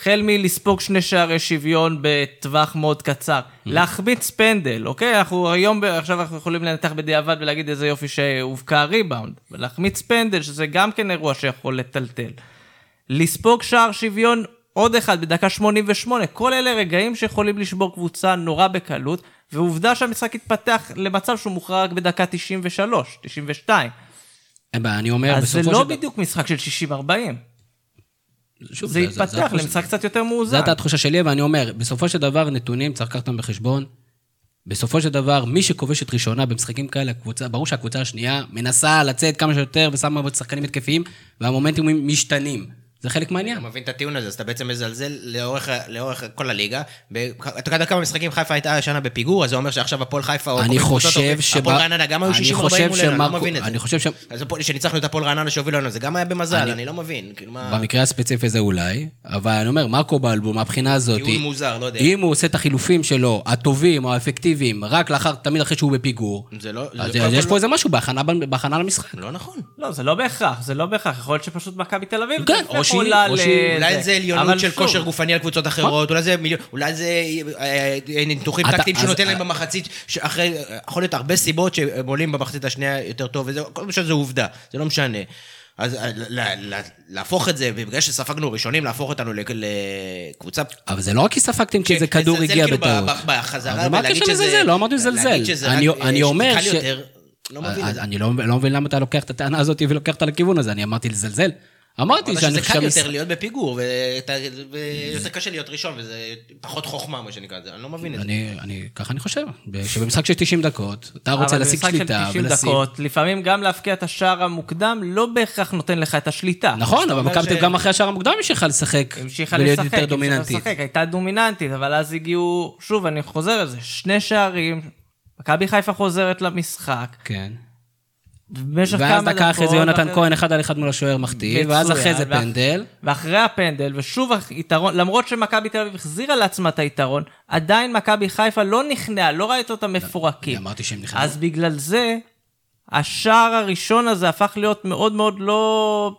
החל מלספוג שני שערי שוויון בטווח מאוד קצר. להחמיץ פנדל, אוקיי? אנחנו היום, עכשיו אנחנו יכולים לנתח בדיעבד ולהגיד איזה יופי שהובקע ריבאונד. להחמיץ פנדל, שזה גם כן אירוע שיכול לטלטל. לספוג שער שוויון עוד אחד בדקה 88, כל אלה רגעים שיכולים לשבור קבוצה נורא בקלות, ועובדה שהמשחק התפתח למצב שהוא מוכרע רק בדקה 93, 92. אין אני אומר, אז זה בסופו לא של דבר... בדיוק משחק של 60-40. שוב, זה התפתח התחושה- למשחק קצת יותר מאוזן. הייתה התחושה שלי, ואני אומר, בסופו של דבר, נתונים, צריך לקחת אותם בחשבון. בסופו של דבר, מי שכובש את ראשונה במשחקים כאלה, הקבוצה, ברור שהקבוצה השנייה מנסה לצאת כמה שיותר ושמה שחקנים התקפיים, והמומנטים משתנים. זה חלק מהעניין. אתה מבין את הטיעון הזה, אז אתה בעצם מזלזל לאורך, לאורך כל הליגה. אתה יודע כמה משחקים חיפה הייתה השנה בפיגור, אז זה אומר שעכשיו הפועל חיפה או... אני חושב שבא- הפועל רעננה גם היו אני 60-40 חושב מולנו, אני לא מבין את זה. אני חושב ש- אז הפועל- שניצחנו את הפועל רעננה שהובילו לנו, זה גם היה במזל, אני- אני לא מבין. כאילו. במקרה הספציפי הזה אולי, אבל אני אומר, מרקו בלבו, מהבחינה הזאת, טיעון מוזר, לא יודע. אם הוא עושה את החילופים שלו, הטובים או האפקטיביים, רק לאחר, תמיד אחרי שהוא בפיגור, זה לא... זה אז יש פה איזה משהו בהכנה בהכנה למשחק. לא נכון. לא, זה לא בהכרח, זה לא בהכרח. יכול להיות שפשוט מכבי תל אביב כן, עולה או ל- אולי זה עליונות אבל של שוב, כושר גופני על קבוצות אחרות, אולי זה אולי זה אה, אה, ניתוחים אתה- טקטיים אז- שנותן להם במחצית, שאחרי, יכול להיות הרבה סיבות שהם עולים במחצית השנייה יותר טוב, וזה, כל משנה זה עובדה, זה לא משנה. אז אה, ל- ל- ל- להפוך את זה, ובגלל שספגנו ראשונים, להפוך אותנו לק- לקבוצה... אבל זה לא רק כי ספגתם כי כן, איזה כדור לזלזל הגיע כאילו בטעות. בחזרה, אבל מה ולהגיד שזה... לא אמרתי לזלזל. אני- רק, אה, אני אומר קל ש- יותר, לא מבין את אז זה. אני לא לא מבין למה אתה לוקח את הטענה הזאת ולוקח אותה לכיוון הזה, אני אמרתי לזלזל. אמרתי אמרת שאני שזה חושב... קל שהמש- יותר להיות בפיגור, ויותר קשה להיות ראשון, וזה פחות חוכמה, מה שנקרא, זה- אני לא מבין את זה. אני, ככה אני חושב, שבמשחק של 90 דקות, אתה רוצה אבל להשיג במשחק של שליטה 90 ולשים... דקות, לפעמים גם להבקיע את השער המוקדם לא בהכרח נותן לך את השליטה. נכון, אבל מכבי גם אחרי השער המוקדם המשיכה לשחק, המשיכה ולהיות יותר המשיכה דומיננטית. לשחק, הייתה דומיננטית, אבל אז הגיעו, שוב, אני חוזר על זה, שני שערים, מכבי חיפה חוזרת למשחק, כן. במשך כמה ואז דקות... דקה אחרי זה יונתן ואחרי- כהן אחד על אחד מול השוער מחטיא, ואז אחרי זה ואח- פנדל. ואחרי הפנדל, ושוב היתרון, למרות שמכבי תל אביב החזירה לעצמה את היתרון, עדיין מכבי חיפה לא נכנעה, לא ראית אותם מפורקים. אני אמרתי שהם נכנעו. אז בגלל זה, השער הראשון הזה הפך להיות מאוד מאוד לא...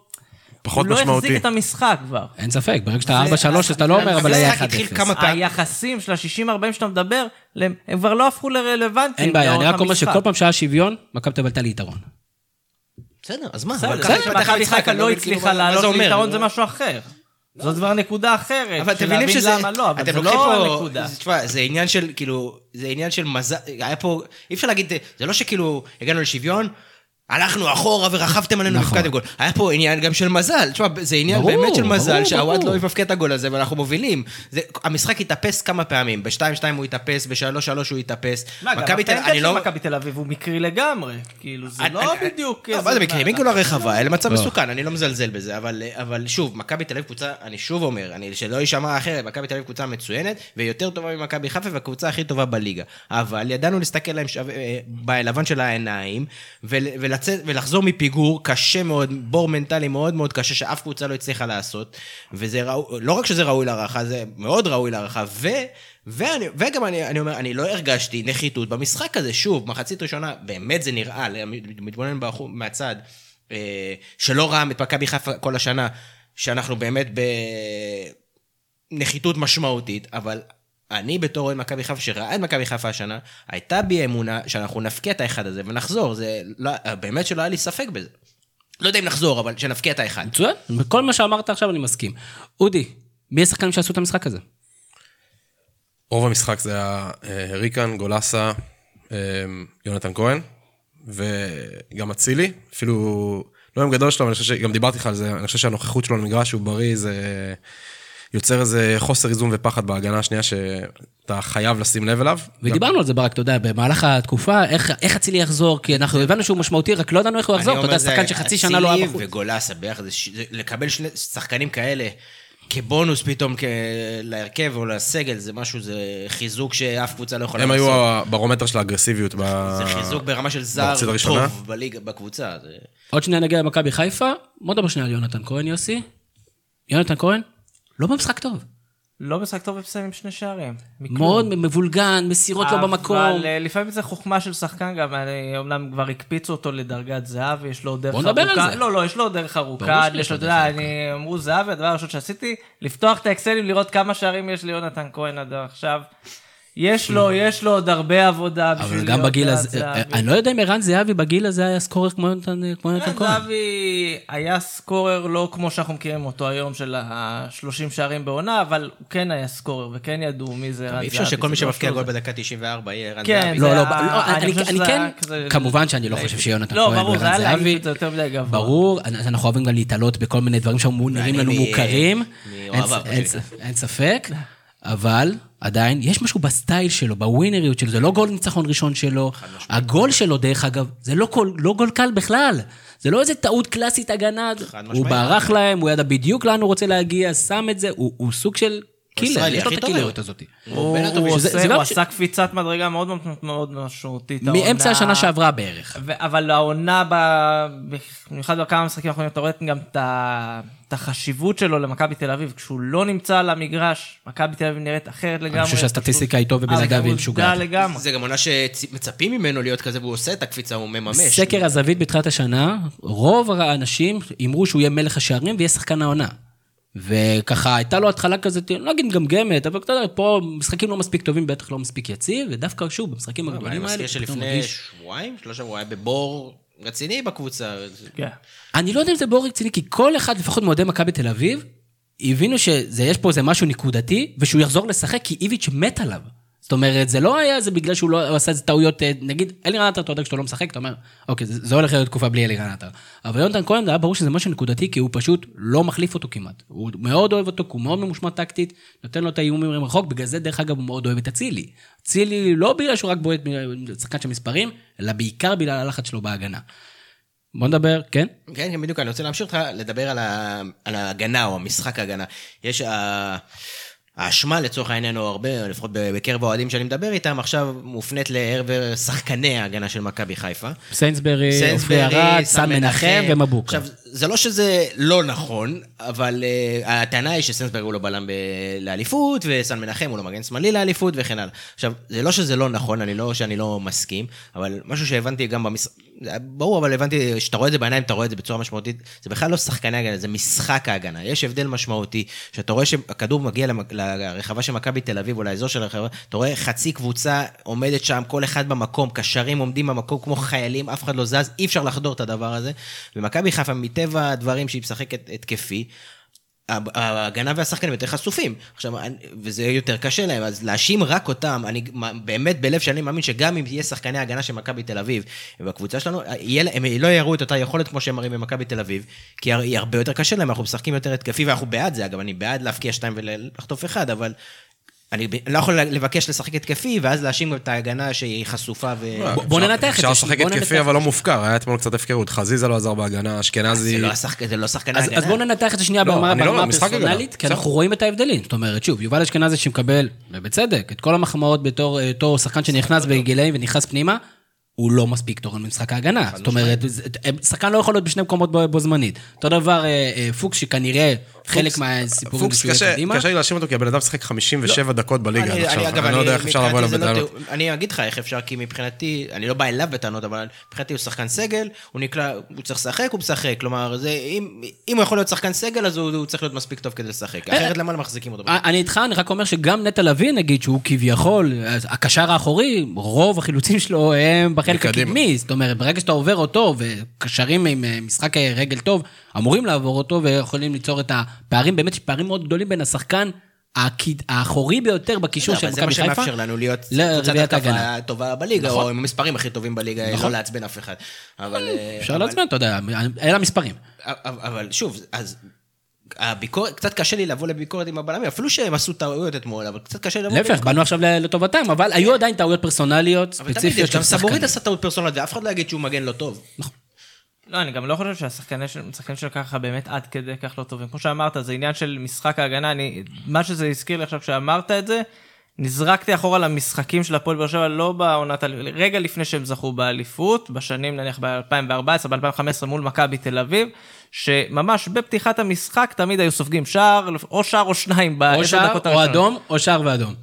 פחות הוא לא משמעותי. החזיק את המשחק כבר. אין ספק, ברגע שאתה 4-3, אז אתה לא אומר, אבל היה 1-0. התחיל כמה פעמים. היחסים של ה-60-40 שאתה מדבר, הם כבר לא הפכו לרלוונטיים. אין בעיה, אני רק אומר. שכל פעם שהיה שוויון, מכבי תל אביב הייתה לי יתרון. בסדר, אז מה? בסדר, המשחק, חיפה לא כאילו, הצליחה לעלות? ליתרון זה משהו אחר. זאת כבר נקודה אחרת. אבל אתם מבינים שזה... למה לא, אבל זה לא פה... הנקודה. זה- תשמע, זה עניין של, כאילו... זה עניין של מזל... היה פה... אי אפשר להגיד... זה לא שכאילו הגענו לשוויון, הלכנו אחורה ורכבתם עלינו נכון. והפקדתם גול. היה פה עניין גם של מזל. תשמע, זה עניין ברור, באמת של מזל, שהוואט. לא יבקע את הגול הזה ואנחנו מובילים. זה- המשחק התאפס כמה פעמים. ב-2-2 הוא התאפס, ב-3-3 הוא התאפס. מה, גם מכבי תל- הפנדל אני של לא- מכבי תל אביב הוא מקרי לגמרי. כאילו, זה אני- לא אני- בדיוק... לא, מה זה מקרים? מגול הרחבה, אלה מצב לא. מסוכן, אני לא מזלזל בזה, אבל, אבל שוב, מכבי תל אביב קבוצה, אני שוב אומר, אני, שלא יישמע אחרת, מכבי תל אביב קבוצה מצוינת, ויותר טובה ממכבי חיפה, והקבוצה הכי טובה בליגה. אבל ידענו להסתכל להם שו... בלבן של העיניים, ול, ולצאת, ולחזור מפיגור קשה מאוד, בור מנטלי מאוד מאוד קשה, שאף קבוצה לא הצליחה לעשות, וזה ראוי, לא רק שזה ראוי להערכה, זה מאוד ראוי להערכה, ו... ואני, וגם אני, אני אומר, אני לא הרגשתי נחיתות במשחק הזה, שוב, מחצית ראשונה, באמת זה נראה, מתבונן מהצד, אה, שלא ראה את מכבי חיפה כל השנה, שאנחנו באמת בנחיתות משמעותית, אבל אני בתור אוהד מכבי חיפה, שראה את מכבי חיפה השנה, הייתה בי אמונה שאנחנו נפקיע את האחד הזה ונחזור. זה לא, באמת שלא היה לי ספק בזה. לא יודע אם נחזור, אבל שנפקיע את האחד. מצוין, בכל מה שאמרת עכשיו אני מסכים. אודי, מי השחקנים שעשו את המשחק הזה? רוב המשחק זה היה אה, ריקן, גולסה, אה, יונתן כהן, וגם אצילי, אפילו לא יום גדול שלו, אבל אני חושב שגם דיברתי לך על זה, אני חושב שהנוכחות שלו למגרש הוא בריא, זה יוצר איזה חוסר איזון ופחד בהגנה השנייה שאתה חייב לשים לב אליו. ודיברנו על זה ברק, אתה יודע, במהלך התקופה, איך איך אצילי יחזור, כי אנחנו הבנו שהוא משמעותי, רק לא ידענו איך הוא יחזור, אתה יודע, שחקן שחצי שנה לא היה בחוץ. אצילי וגולסה ביחד, זה ש- זה- לקבל שני שחקנים כאלה כבונוס פתאום כ- להרכב או לסגל, זה משהו, זה חיזוק שאף קבוצה לא יכולה הם לעשות. היו הברומטר של האגרסיביות. ב- זה חיזוק ברמה של זר. טוב בליגה, בקבוצה. זה- עוד שנייה נגיע למכבי חיפה, בוא נדבר שנייה על יונתן כהן, יוסי. יונתן כהן, לא במשחק טוב. לא משחק טוב ומסיים עם שני שערים. מכלום. מאוד מבולגן, מסירות לא במקום. אבל אה, לפעמים זה חוכמה של שחקן גם, אני, אומנם כבר הקפיצו אותו לדרגת זהב, יש לו עוד דרך בוא ארוכה. נדבר על זה. לא, לא, יש לו עוד דרך ארוכה. ברור שיש יש לו אתה דרך יודע, ארוכה. אני, אמרו זהב, הדבר הראשון שעשיתי, לפתוח את האקסלים, לראות כמה שערים יש ליונתן כהן עד עכשיו. יש לו, יש לו עוד הרבה עבודה בשביל אבל להיות גם בגיל הזה. אני לא יודע אם ערן זהבי בגיל הזה היה סקורר כמו יונתן יונתן ערן כהן. זהבי היה סקורר לא כמו שאנחנו מכירים אותו היום של ה-30 שערים בעונה, אבל הוא כן היה סקורר וכן ידעו מי זה ערן זהבי. אי אפשר שכל מי לא שמבקיע שהוא גול. בדקה 94 יהיה ערן כן, זהבי. זה לא, לא, לא, אני כן, כמובן שאני לא חושב שיונתן לא, כהן ברור, זה וערן היה זהבי. להעיף את זה יותר מדי גבוה. ברור, אנחנו אוהבים גם להתעלות בכל מיני דברים שנראים לנו מוכרים. אין ספק, אבל עדיין יש משהו בסטייל שלו, בווינריות שלו, זה לא גול ניצחון ראשון שלו, הגול שלו דרך אגב, זה לא גול- לא גול קל בכלל, זה לא איזה טעות קלאסית הגנה, הוא. ברח להם, הוא ידע בדיוק לאן הוא רוצה להגיע, שם את זה, הוא הוא סוג של killer, יש לו את הקילריות. הזאת. הוא עשה קפיצת מדרגה מאוד מאוד מאוד משמעותית. מאמצע. השנה שעברה בערך. אבל העונה, ב- במיוחד בכמה משחקים האחרונים, אתה רואה גם את החשיבות שלו למכבי תל אביב. כשהוא לא נמצא על המגרש, מכבי תל אביב נראית אחרת לגמרי. אני חושב שהסטטיסטיקה איתו ובלעדיו היא משוגעת. זה גם עונה שמצפים ממנו להיות כזה, והוא עושה את הקפיצה, הוא מממש. סקר הזווית בתחילת השנה, רוב האנשים אמרו שהוא יהיה מלך השערים ויהיה שחקן העונה. וככה, הייתה לו התחלה כזאת, לא אגיד מגמגמת, אבל אתה יודע, פה משחקים לא מספיק טובים, בטח לא מספיק יציב, ודווקא שוב, במשחקים אני הגדולים האלה, מזכיר פתאום שלפני שבועיים, שלושה, הוא היה בבור רציני בקבוצה. כן. אני לא יודע אם זה בור רציני, כי כל אחד, לפחות מאוהדי מכבי תל אביב, הבינו שיש פה איזה משהו נקודתי, ושהוא יחזור לשחק כי איביץ' מת עליו. זאת אומרת, זה לא היה זה בגלל שהוא לא עשה איזה טעויות, אה, נגיד, אלירן עטר, אתה יודע, כשאתה לא משחק, אתה אומר, אוקיי, זה, זה הולך להיות תקופה בלי אלירן עטר. אבל יונתן כהן, זה היה ברור שזה משהו נקודתי, כי הוא פשוט לא מחליף אותו כמעט. הוא מאוד אוהב אותו, הוא מאוד ממושמע טקטית, נותן לו את האיומים מרחוק, בגלל זה, דרך אגב, הוא מאוד אוהב את אצילי. אצילי, לא בגלל שהוא רק בועט מ- שחקן של מספרים, אלא בעיקר בגלל הלחץ שלו בהגנה. בוא נדבר, כן? כן, כן, בדיוק, אני רוצה להמשיך אותך לדבר על, ה, על ההגנה או המשחק ההגנה. יש. האשמה לצורך העניין, או הרבה, לפחות בקרב האוהדים שאני מדבר איתם, עכשיו מופנית לעבר שחקני ההגנה של מכבי חיפה. סיינסברי, עופרי ארד, סן מנחם ומבוקה. עכשיו, זה לא שזה לא נכון, אבל uh, הטענה היא שסנסברג הוא לא בלם ב- לאליפות, וסן מנחם הוא לא מגן שמאלי לאליפות וכן הלאה. עכשיו, זה לא שזה לא נכון, אני לא שאני לא מסכים, אבל משהו שהבנתי גם במשחק, ברור, אבל הבנתי, שאתה רואה את זה בעיניים, אתה רואה את זה בצורה משמעותית, זה בכלל לא שחקני הגנה, זה משחק ההגנה. יש הבדל משמעותי, שאתה רואה שהכדור מגיע לרחבה של מכבי תל אביב, או לאזור של הרחבה, אתה רואה חצי קבוצה עומדת שם, כל אחד במקום, קשרים עומדים במקום כמו חיילים, אף אחד לא זז, אי אפשר לחדור את הדבר הזה. ומכבי חיפה, מטבע הדברים שהיא משחקת התקפי, ההגנה והשחקנים יותר חשופים. עכשיו, וזה יותר קשה להם, אז להאשים רק אותם, אני באמת בלב שאני מאמין שגם אם יהיה שחקני הגנה של מכבי תל אביב, ובקבוצה שלנו, יהיה, הם לא יראו את אותה יכולת כמו שהם מראים במכבי תל אביב, כי הרבה יותר קשה להם, אנחנו משחקים יותר התקפי, ואנחנו בעד זה, אגב, אני בעד להבקיע שתיים ולחטוף אחד, אבל... אני לא יכול לבקש לשחק התקפי, ואז להאשים את ההגנה שהיא חשופה ו... בוא- בוא ננתח את זה, אפשר לשחק בוא התקפי. אבל לא מופקר, היה אתמול קצת הפקרות. חזיזה לא עזר בהגנה, אשכנזי... זה לא השחק- זה לא אז, בואו ננתח את זה שנייה לא, ברמה לא- הפרסונלית. כי אנחנו רואים את ההבדלים. זאת אומרת, שוב, יובל אשכנזי שמקבל, ובצדק, את כל המחמאות בתור אה, אותו שחקן שנכנס בגילאים ונכנס פנימה, הוא לא מספיק תורם למשחק ההגנה. זאת אומרת, שחקן לא יכול להיות בשני מקומות בו בו זמנית. אותו דבר אה, אה, פוקס, שכנראה חלק מהסיפורים פוקס זה שהוא יהיה קדימה. קשה לי להאשים אותו, כי הבן אדם שיחק 57 דקות בליגה עד אני- עכשיו. אני- לא יודע איך אפשר לבוא אליו לא בטענות. אני אגיד לך איך אפשר, כי מבחינתי, אני לא בא אליו בטענות, אבל מבחינתי הוא שחקן סגל, הוא נקלע, הוא צריך לשחק, הוא משחק. כלומר, זה- אם הוא יכול להיות שחקן סגל, אז הוא צריך להיות מספיק טוב כדי לשחק. אחרת למה לא מחזיקים אותו? אה, אני איתך, אני רק אומר שגם נטע לביא, נגיד, שהוא כביכול, הקשר האחורי, רוב החילוצים שלו הם בחלק. הקדמי. זאת אומרת, ברגע שאתה עובר אותו, וקשרים עם אה, משחק אה, רגל טוב, אמורים לעבור אותו, ויכולים ליצור את הפערים, באמת יש פערים מאוד גדולים בין השחקן הקיד- האחורי ביותר בקישור של אבל זה מה מכבי חיפה. שמאפשר לנו להיות קבוצת. התקפה טובה בליגה, נכון. או עם המספרים הכי טובים בליגה, לא לעצבן אף אחד. אבל... אה, אפשר אבל- לעצבן, אתה יודע, אלה המספרים. אבל שוב, אז... הביקורת, קצת קשה לי לבוא לביקורת עם הבלמים, אפילו שהם עשו טעויות אתמול, אבל קצת קשה לבוא... להפך, באנו עכשיו לטובתם, אבל היו עדיין טעויות פרסונליות, אבל תמיד ספציפיות יש, גם של סבורית שחקנים. עשה טעות פרסונלית, ואף אחד לא יגיד שהוא מגן לא טוב. לא, אני גם לא חושב שהשחקנים של, ככה באמת עד כדי כך לא טובים. כמו שאמרת, זה עניין של משחק ההגנה, אני, מה שזה הזכיר לי עכשיו כשאמרת את זה, נזרקתי אחורה למשחקים של הפועל באר שבע, לא בעונת, רגע לפני שהם זכו באליפות, בשנים נניח ב-2014, ב-2015 מול מכבי תל אביב, שממש בפתיחת המשחק תמיד היו סופגים שער, או שער או שניים או בעשר שער, דקות או הראשונות. אדום, או שער ואדום.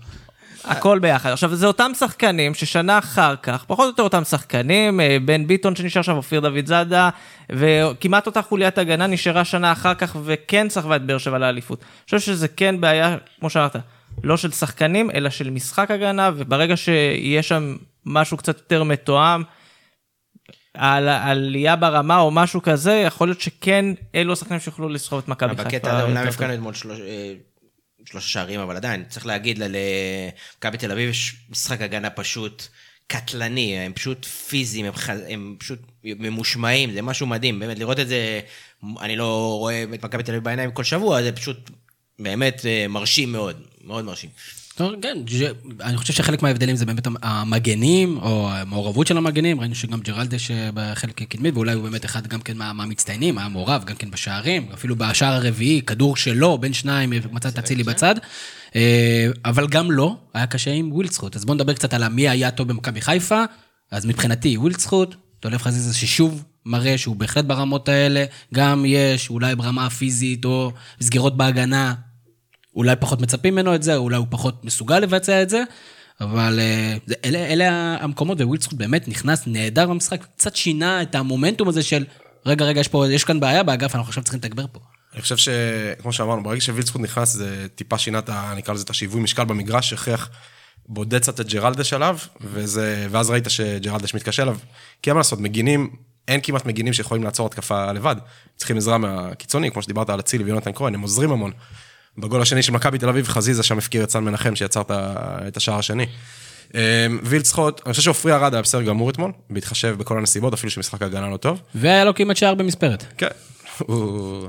הכל ביחד. עכשיו, זה אותם שחקנים ששנה אחר כך, פחות או יותר אותם שחקנים, אה, בן ביטון שנשאר שם, אופיר דוד זאדה, וכמעט אותה חוליית הגנה נשארה שנה אחר כך, וכן סחבה את באר שבע לאליפות. אני חושב שזה כן בעיה, כמו שאמרת, לא של שחקנים, אלא של משחק הגנה, וברגע שיהיה שם משהו קצת יותר מתואם, על עלייה ברמה או משהו כזה, יכול להיות שכן אלו השחקנים שיוכלו לסחוב את מכבי חיפה. בקטע הזה אומנם הפקענו אתמול אה, שלושה שערים, אבל עדיין, צריך להגיד למכבי תל אביב יש משחק הגנה פשוט קטלני, הם פשוט פיזיים, הם, ח... הם פשוט ממושמעים, זה משהו מדהים, באמת, לראות את זה, אני לא רואה את מכבי תל אביב בעיניים כל שבוע, זה פשוט באמת אה, מרשים מאוד, מאוד מרשים. כן, אני חושב שחלק מההבדלים זה באמת המגנים, או המעורבות של המגנים, ראינו שגם ג'רלדש אה, בחלק הקדמי, ואולי הוא באמת אחד גם כן מה- מהמצטיינים, היה מעורב גם כן בשערים, אפילו בשער הרביעי, כדור שלו, בין שניים, מצא את אצילי בצד, אה, אבל גם לא, היה קשה עם ווילדסחוט. אז בואו נדבר קצת על מי היה טוב במכבי חיפה, אז מבחינתי ווילדסחוט, דולב חזיזה ששוב מראה שהוא בהחלט ברמות האלה, גם יש, אולי ברמה הפיזית, או סגירות בהגנה, אולי פחות מצפים ממנו את זה, אולי הוא פחות מסוגל לבצע את זה, אבל אה, זה, אלה, אלה המקומות, ווילדסחוט באמת נכנס נהדר במשחק, קצת שינה את המומנטום הזה של, רגע, רגע, יש פה, יש כאן בעיה באגף, אנחנו עכשיו צריכים לתגבר פה. אני חושב שכמו שאמרנו, ברגע שווילדסחוט נכנס, זה טיפה שינה את. נקרא לזה את השיווי משקל במגרש, הכריח בודד קצת את ג'רלדס עליו, וזה, ואז ראית שג'רלדס מתקשה אליו. כי מה לעשות, מגינים, אין כמעט מגינים שיכולים לעצור התקפה לבד. צריכים עזרה מהקיצוני, כמו שדיברת על אצילי ויונתן כהן, הם עוזרים המון. בגול השני של מכבי תל אביב, חזיזה שם הפקיר את סן מנחם שיצר את השער השני. אמ, וילצחוט, אני חושב שעופרי ארד היה בסדר גמור אתמול, בהתחשב בכל הנסיבות, אפילו שמשחק הגנה לא טוב. והיה לו כמעט שער במספרת. כן, הוא...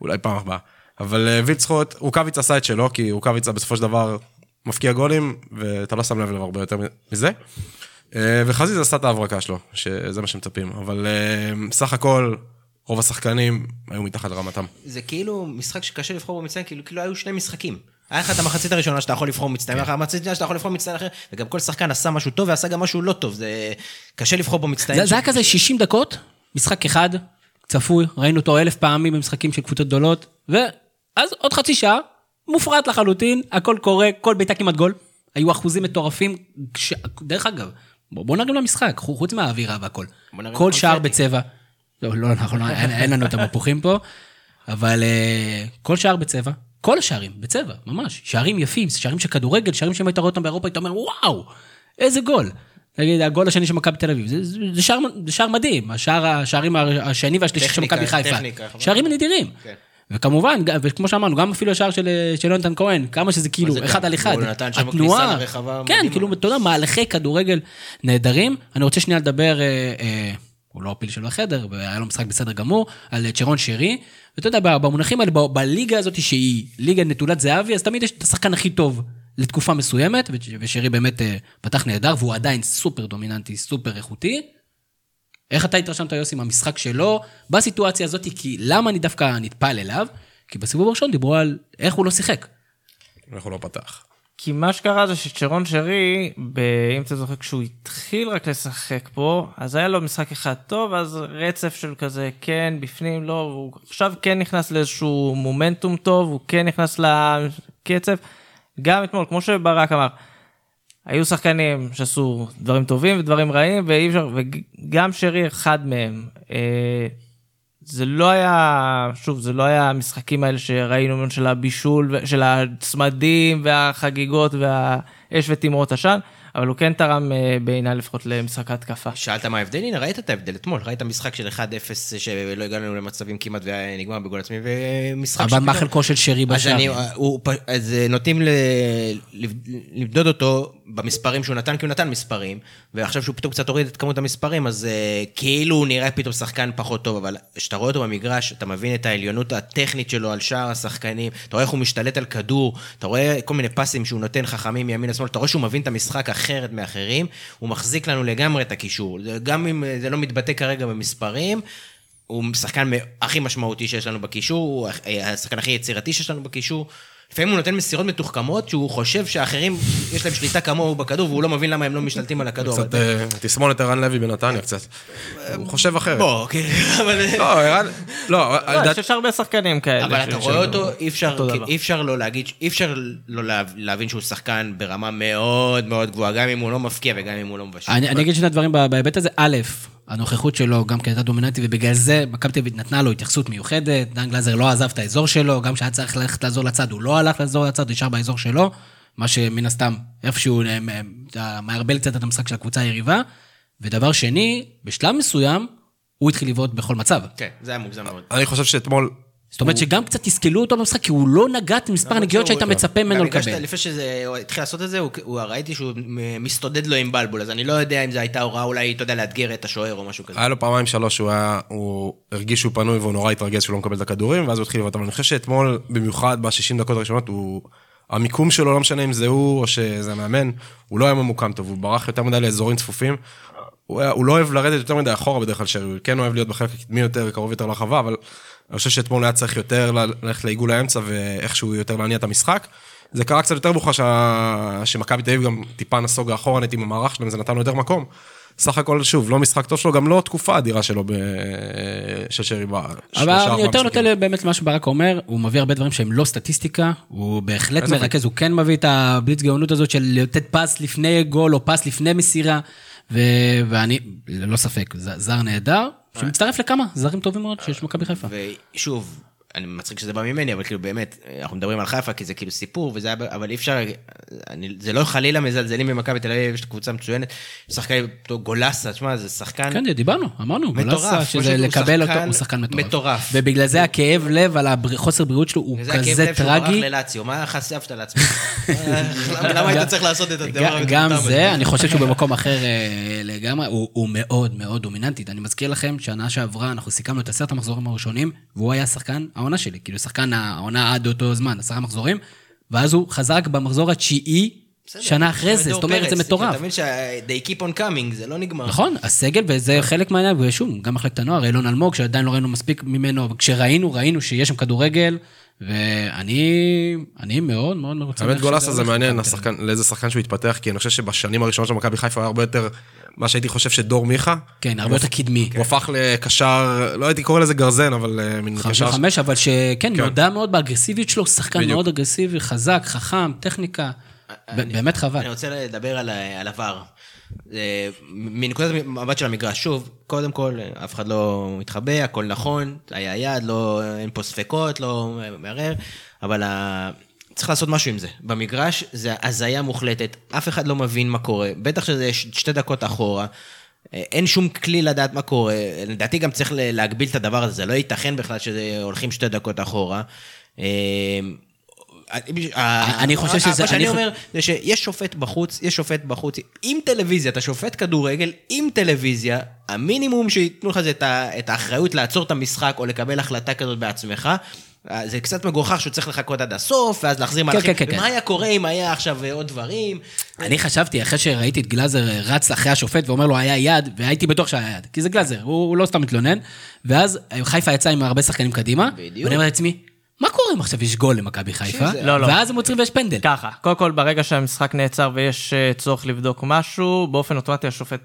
אולי פעם הבאה. אבל אה, וילצחוט, רוקאביץ עשה את שלו, כי רוקאביץ בסופו של דבר מפקיע גולים, ואתה לא שם לב לב הרבה יותר מזה. אה, וחזיזה עשה את ההברקה שלו, שזה מה שמצפים. אבל אה, סך הכל, רוב השחקנים היו מתחת לרמתם. זה כאילו משחק שקשה לבחור בו מצטיין, כאילו, כאילו היו שני משחקים. היה לך את המחצית הראשונה שאתה יכול לבחור מצטיין, היה לך המחצית השנייה שאתה יכול לבחור מצטיין אחר, וגם כל שחקן עשה משהו טוב ועשה גם משהו לא טוב, זה קשה לבחור בו מצטיין. זה, זה היה כזה 60 דקות, משחק אחד, צפוי, ראינו אותו אלף פעמים במשחקים של קבוצות גדולות, ואז עוד חצי שעה, מופרט לחלוטין, הכל קורה, כל בעיטה כמעט גול. היו אחוזים מטורפים, ש... דרך אגב, בוא, בוא נרים למשחק, חוץ מהאווירה והכל. כל שער. בצבע. לא, לא, אנחנו, לא, אין, אין לנו את המפוחים פה, אבל uh, כל שער בצבע, כל השערים בצבע, ממש. שערים יפים, שערים של כדורגל, שערים שאם היית רואה אותם באירופה, היית אומר, וואו, איזה גול. נגיד, הגול השני של מכבי תל אביב, זה, זה, זה, שער, זה שער מדהים, השער, השערים השני והשלישי של מכבי חיפה. טכניקה, חבל. שערים נדירים. כן. וכמובן, וכמו שאמרנו, גם אפילו השער של, של יונתן כהן, כמה שזה כאילו אחד? על אחד. לרחבה כן, מדהימה. כאילו, אתה יודע, מהלכי כדורגל נהדרים. אני רוצה שנייה לדבר, אה, אה, הוא לא הפיל שלו החדר, והיה לו משחק בסדר גמור, על צ'רון שרי. ואתה יודע, במונחים האלה, בליגה הזאת שהיא ליגה נטולת זהבי, אז תמיד יש את השחקן הכי טוב לתקופה מסוימת, וש- ושרי באמת אה, פתח נהדר, והוא עדיין סופר דומיננטי, סופר איכותי. איך אתה התרשמת, יוסי, מהמשחק שלו בסיטואציה הזאת? כי למה אני דווקא נטפל אליו? כי בסיבוב הראשון דיברו על איך הוא לא שיחק. איך הוא לא פתח. כי מה שקרה זה ששרון שרי, ב... אם אתה זוכר, כשהוא התחיל רק לשחק פה, אז היה לו משחק אחד טוב, אז רצף של כזה כן, בפנים, לא, הוא עכשיו כן נכנס לאיזשהו מומנטום טוב, הוא כן נכנס לקצב. גם אתמול, כמו שברק אמר, היו שחקנים שעשו דברים טובים ודברים רעים, ואי אפשר, וגם שרי אחד מהם. אה, זה לא היה, שוב, זה לא היה המשחקים האלה שראינו של הבישול, של הצמדים והחגיגות והאש ותימרות עשן, אבל הוא כן תרם אה, בעיניי לפחות למשחק ההתקפה. שאלת מה ההבדל? הנה, ראית את ההבדל אתמול, ראית משחק של 1-0 שלא הגענו למצבים כמעט ונגמר בגול עצמי, ומשחק אבל מה חלקו של שרי אז בשער? אני, הוא, פ- אז אה, נוטים ל, למדוד אותו במספרים שהוא נתן, כי הוא נתן מספרים, ועכשיו שהוא פתאום קצת הוריד את כמות המספרים, אז uh, כאילו הוא נראה פתאום שחקן פחות טוב, אבל כשאתה רואה אותו במגרש, אתה מבין את העליונות הטכנית שלו על שאר השחקנים, אתה רואה איך הוא משתלט על כדור, אתה רואה כל מיני פסים שהוא נותן חכמים מימין לשמאל, אתה רואה שהוא מבין את המשחק אחרת מאחרים, הוא מחזיק לנו לגמרי את הקישור, גם אם אה, זה לא מתבטא כרגע במספרים, הוא שחקן הכי משמעותי שיש לנו בקישור, הוא השחקן הכי יצירתי שיש לנו בקישור. לפעמים הוא נותן מסירות מתוחכמות, שהוא חושב שאחרים, יש להם שליטה כמוהו בכדור, והוא לא מבין למה הם לא משתלטים על הכדור. קצת אה, תסמונת ערן לוי בנתניה קצת. הוא חושב אחרת. בוא, כאילו, אבל... לא, ערן, לא, לא, יש הרבה שחקנים כאלה. אבל אתה רואה אותו, אי אפשר, לא להגיד, אי אפשר לא לה- להבין שהוא שחקן ברמה מאוד מאוד גבוהה, גם אם הוא לא מפקיע וגם אם הוא לא מבשל. אני, אני אגיד שני דברים בהיבט הזה. א', הנוכחות שלו גם כן הייתה דומיננטית, ובגלל זה מכבי תל אביב נתנה לו התייחסות מיוחדת. דן גלזר לא עזב את האזור שלו, גם כשהיה צריך ללכת לעזור לצד, הוא לא הלך לעזור לצד, הוא נשאר באזור שלו. מה שמן הסתם, איפשהו אה, אה, אתה מערבל קצת את המשחק של הקבוצה היריבה. ודבר שני, בשלב מסוים, הוא התחיל לבעוט בכל מצב. כן, זה היה מוגזם מאוד. אני חושב שאתמול, זאת אומרת שגם קצת תסכלו אותו במשחק, כי הוא לא נגע את מספר הנגיעות שהיית מצפה ממנו לקבל. לפני שזה התחיל לעשות את זה, הוא- הוא- ראיתי שהוא מסתודד לו עם בלבול, אז אני לא יודע אם זו הייתה הוראה אולי, אתה יודע, לאתגר את השוער או משהו כזה. היה לו פעמיים שלוש שהוא היה, הוא הרגיש שהוא פנוי והוא נורא התרגז שהוא לא מקבל את הכדורים, ואז הוא התחיל לבעוט. אבל אני חושב שאתמול, במיוחד ב-60 דקות הראשונות, הוא... המיקום שלו, לא משנה אם זה הוא או שזה המאמן, הוא לא היה ממוקם טוב, הוא ברח יותר מדי לאזורים צפופים. הוא, היה, הוא לא אוהב לרדת יותר מדי אחורה בדרך כלל שרי, הוא כן אוהב להיות בחלק הקדמי יותר, קרוב יותר לרחבה, אבל אני חושב שאתמול היה צריך יותר ללכת לעיגול האמצע ואיכשהו יותר להניע את המשחק. זה קרה קצת יותר מאוחר שה... שמכבי תל אביב גם טיפה נסוגה אחורנית עם המערך שלהם, זה נתן לו יותר מקום. סך הכל, שוב, לא משחק טוב שלו, גם לא תקופה אדירה שלו ב... של שרי ב... אבל אני יותר. נוטה באמת למה שברק אומר, הוא מביא הרבה דברים שהם לא סטטיסטיקה, הוא בהחלט. מרכז, הוא כן מביא את הבליץ גאונות הזאת של לתת פס לפני גול או פס לפני מסירה, ו- ואני, ללא ספק, זר נהדר, שמצטרף לכמה זרים טובים מאוד שיש במכבי חיפה. ושוב, אני מצחיק שזה בא ממני, אבל כאילו באמת, אנחנו מדברים על חיפה כי זה כאילו סיפור, וזה היה, אבל אי אפשר, אני, זה לא חלילה מזלזלים במכבי תל אביב, יש קבוצה מצוינת, שחקן גולסה, תשמע, זה שחקן... כן, דיברנו, אמרנו, מטורף, גולסה, שזה לקבל אותו, שחקן הוא שחקן מטורף. מטורף. ובגלל זה הכאב לב על החוסר בריאות שלו הוא וזה הכאב כזה לב שהוא ברח טרגי. ללאציו, מה חשפת לעצמך? למה למה היית צריך לעשות את הדבר המטומטם גם הזה? זה, אני חושב שהוא במקום אחר אה, לגמרי, הוא מאוד מאוד דומיננטית. אני מזכיר לכם שנה שעברה אנחנו סיכמנו את עשרת המחזורים הראשונים, והוא היה שחקן העונה שלי, כאילו שחקן העונה עד אותו זמן, עשרה מחזורים, ואז הוא חזר רק במחזור התשיעי, בסדר, שנה אחרי זה, זאת אומרת, זה פרץ, מטורף. אתה מבין ש-they keep on coming, זה לא נגמר. נכון, הסגל, וזה חלק מהעניין, ושוב, גם מחלקת הנוער, אילון אלמוג, שעדיין לא ראינו מספיק ממנו, אבל כשראינו, ראינו שיש שם כדורגל, ואני אני מאוד מאוד מרוצה. האמת גולסה זה מעניין, השחקן, לאיזה שחקן שהוא התפתח, כי אני חושב שבשנים הראשונות של מכבי חיפה היה הרבה יותר, מה שהייתי חושב שדור מיכה. כן, הרבה יותר קדמי. הוא הפך לקשר, לא הייתי קורא לזה גרזן, אבל אה, מין קשר. על חמש, אבל שכן, כן. נודע מאוד באגרסיביות שלו, שחקן. מאוד אגרסיבי, חזק, חכם, טכניקה. ב- באמת חבל. אני רוצה לדבר על, על עבר. זה- מנקודת מבט של המגרש, שוב, קודם כל, אף אחד לא מתחבא, הכל נכון, היה יד, לא, אין פה ספקות, לא מערער, אבל ה... צריך לעשות משהו עם זה. במגרש זה הזיה מוחלטת, אף אחד לא מבין מה קורה, בטח שזה שתי דקות אחורה. אין שום כלי לדעת מה קורה, לדעתי גם צריך להגביל את הדבר הזה, זה לא ייתכן בכלל שהולכים שתי דקות אחורה. אה, אני חושב שזה- מה שאני אני- אומר, זה שיש שופט בחוץ, יש שופט בחוץ עם טלוויזיה, אתה שופט כדורגל עם טלוויזיה, המינימום שייתנו לך זה את האחריות לעצור את המשחק או לקבל החלטה כזאת בעצמך. אה, זה קצת מגוחך שהוא צריך לחכות עד הסוף, ואז להחזיר מהלכים. כן, כן, ומה כן. היה קורה אם היה עכשיו אה, עוד דברים? אני חשבתי, אחרי שראיתי את גלאזר רץ אחרי השופט ואומר לו, היה יד, והייתי בטוח שהיה יד, כי זה גלאזר, הוא לא סתם מתלונן. ואז חיפה יצא עם הרבה שחקנים קדימה, בדיוק. ואני אומר לעצמי, מה קורה אם עכשיו יש גול למכבי חיפה? לא, לא. ואז הם עוצרים ויש פנדל. ככה, קודם כל ברגע שהמשחק נעצר ויש אה, צורך לבדוק משהו, באופן אוטומטי השופט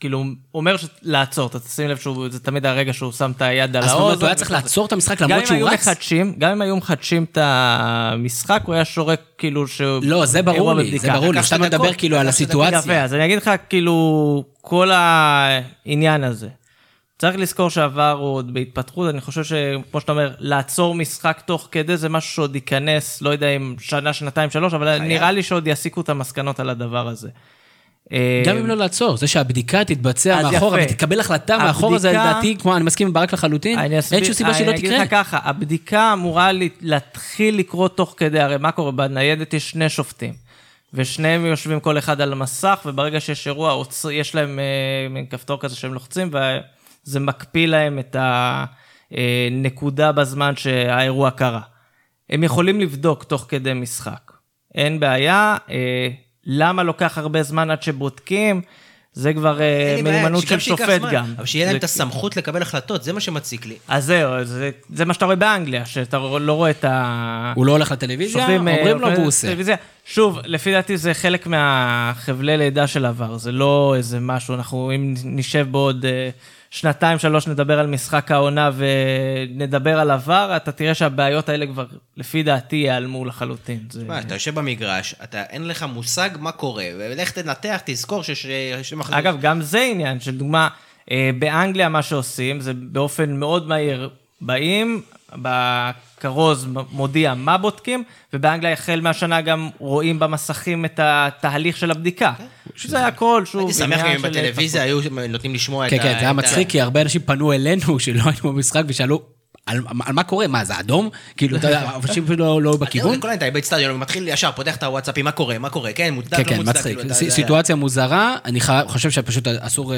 כאילו אומר ש- לעצור, אתה תשים לב שזה תמיד הרגע שהוא שם את היד על אז זאת אומרת, האוזן. הוא היה צריך לעצור את המשחק גם למרות אם שהוא היו רץ? מחדשים, גם אם היו מחדשים את המשחק, הוא היה שורק כאילו שהוא... לא, זה ברור לי, זה. ברור לי. שאתה מדבר כאילו על. הסיטואציה. יפה, אז אני אגיד לך, כאילו, כל העניין הזה. צריך לזכור שעבר הוא עוד בהתפתחות, אני חושב שכמו שאתה אומר, לעצור משחק תוך כדי זה משהו שעוד ייכנס, לא יודע אם שנה, שנתיים, שלוש, אבל נראה לי שעוד יסיקו את המסקנות על הדבר הזה. גם אם לא לעצור, זה שהבדיקה תתבצע מאחורה. ותקבל החלטה מאחורה, זה לדעתי, כמו, אני מסכים עם ברק לחלוטין, אני אין שום סיבה שלא אני תקרה. אגיד לך ככה, הבדיקה אמורה לה- להתחיל לקרות תוך כדי, הרי מה קורה? בניידת יש שני שופטים, ושניהם יושבים כל אחד על המסך, וברגע שיש אירוע, יש להם אה, מין כפתור כזה שהם לוחצים, וזה מקפיא להם את הנקודה בזמן שהאירוע קרה. הם יכולים לבדוק תוך כדי משחק. אין בעיה, אה, למה לוקח הרבה זמן עד שבודקים? זה כבר אה, מיומנות של שופט זמן, גם. אבל שיהיה להם זה את הסמכות לקבל החלטות, זה מה שמציק לי. אז זהו, זה, זה מה שאתה רואה באנגליה, שאתה לא רואה את ה... הוא לא הולך לטלוויזיה, שופטים, אה, אומרים לו והוא עושה. שוב, לפי דעתי זה חלק מהחבלי לידה של עבר, זה לא איזה משהו, אנחנו אם נשב בעוד שנתיים, שלוש, נדבר על משחק העונה ונדבר על עבר, אתה תראה שהבעיות האלה כבר, לפי דעתי, ייעלמו לחלוטין. זה... מה, אתה יושב במגרש, אתה אין לך מושג מה קורה, ולך תנתח, תזכור שיש. אגב, גם זה עניין של דוגמה, אה, באנגליה מה שעושים, זה באופן מאוד מהיר, באים, בכרוז מודיע מה בודקים, ובאנגליה החל מהשנה גם רואים במסכים את התהליך של הבדיקה. שזה הכל, שוב, הייתי שמח אם בטלוויזיה היו נותנים לשמוע את כן, ה... כן, זה היה מצחיק, כי הרבה אנשים פנו אלינו שלא היינו במשחק ושאלו, על על מה קורה? מה, זה אדום? כאילו, אתה יודע, אנשים אפילו לא- לא בכיוון. כל העניין, אתה באצטדיון, ומתחיל ישר, פותח את הוואטסאפים, מה קורה, מה קורה, כן, מוצדק, כן, לא כן, מוצדק. מצחיק. כאילו, אתה- ס- אתה- סיטואציה מוזרה, אני חושב שפשוט אסור...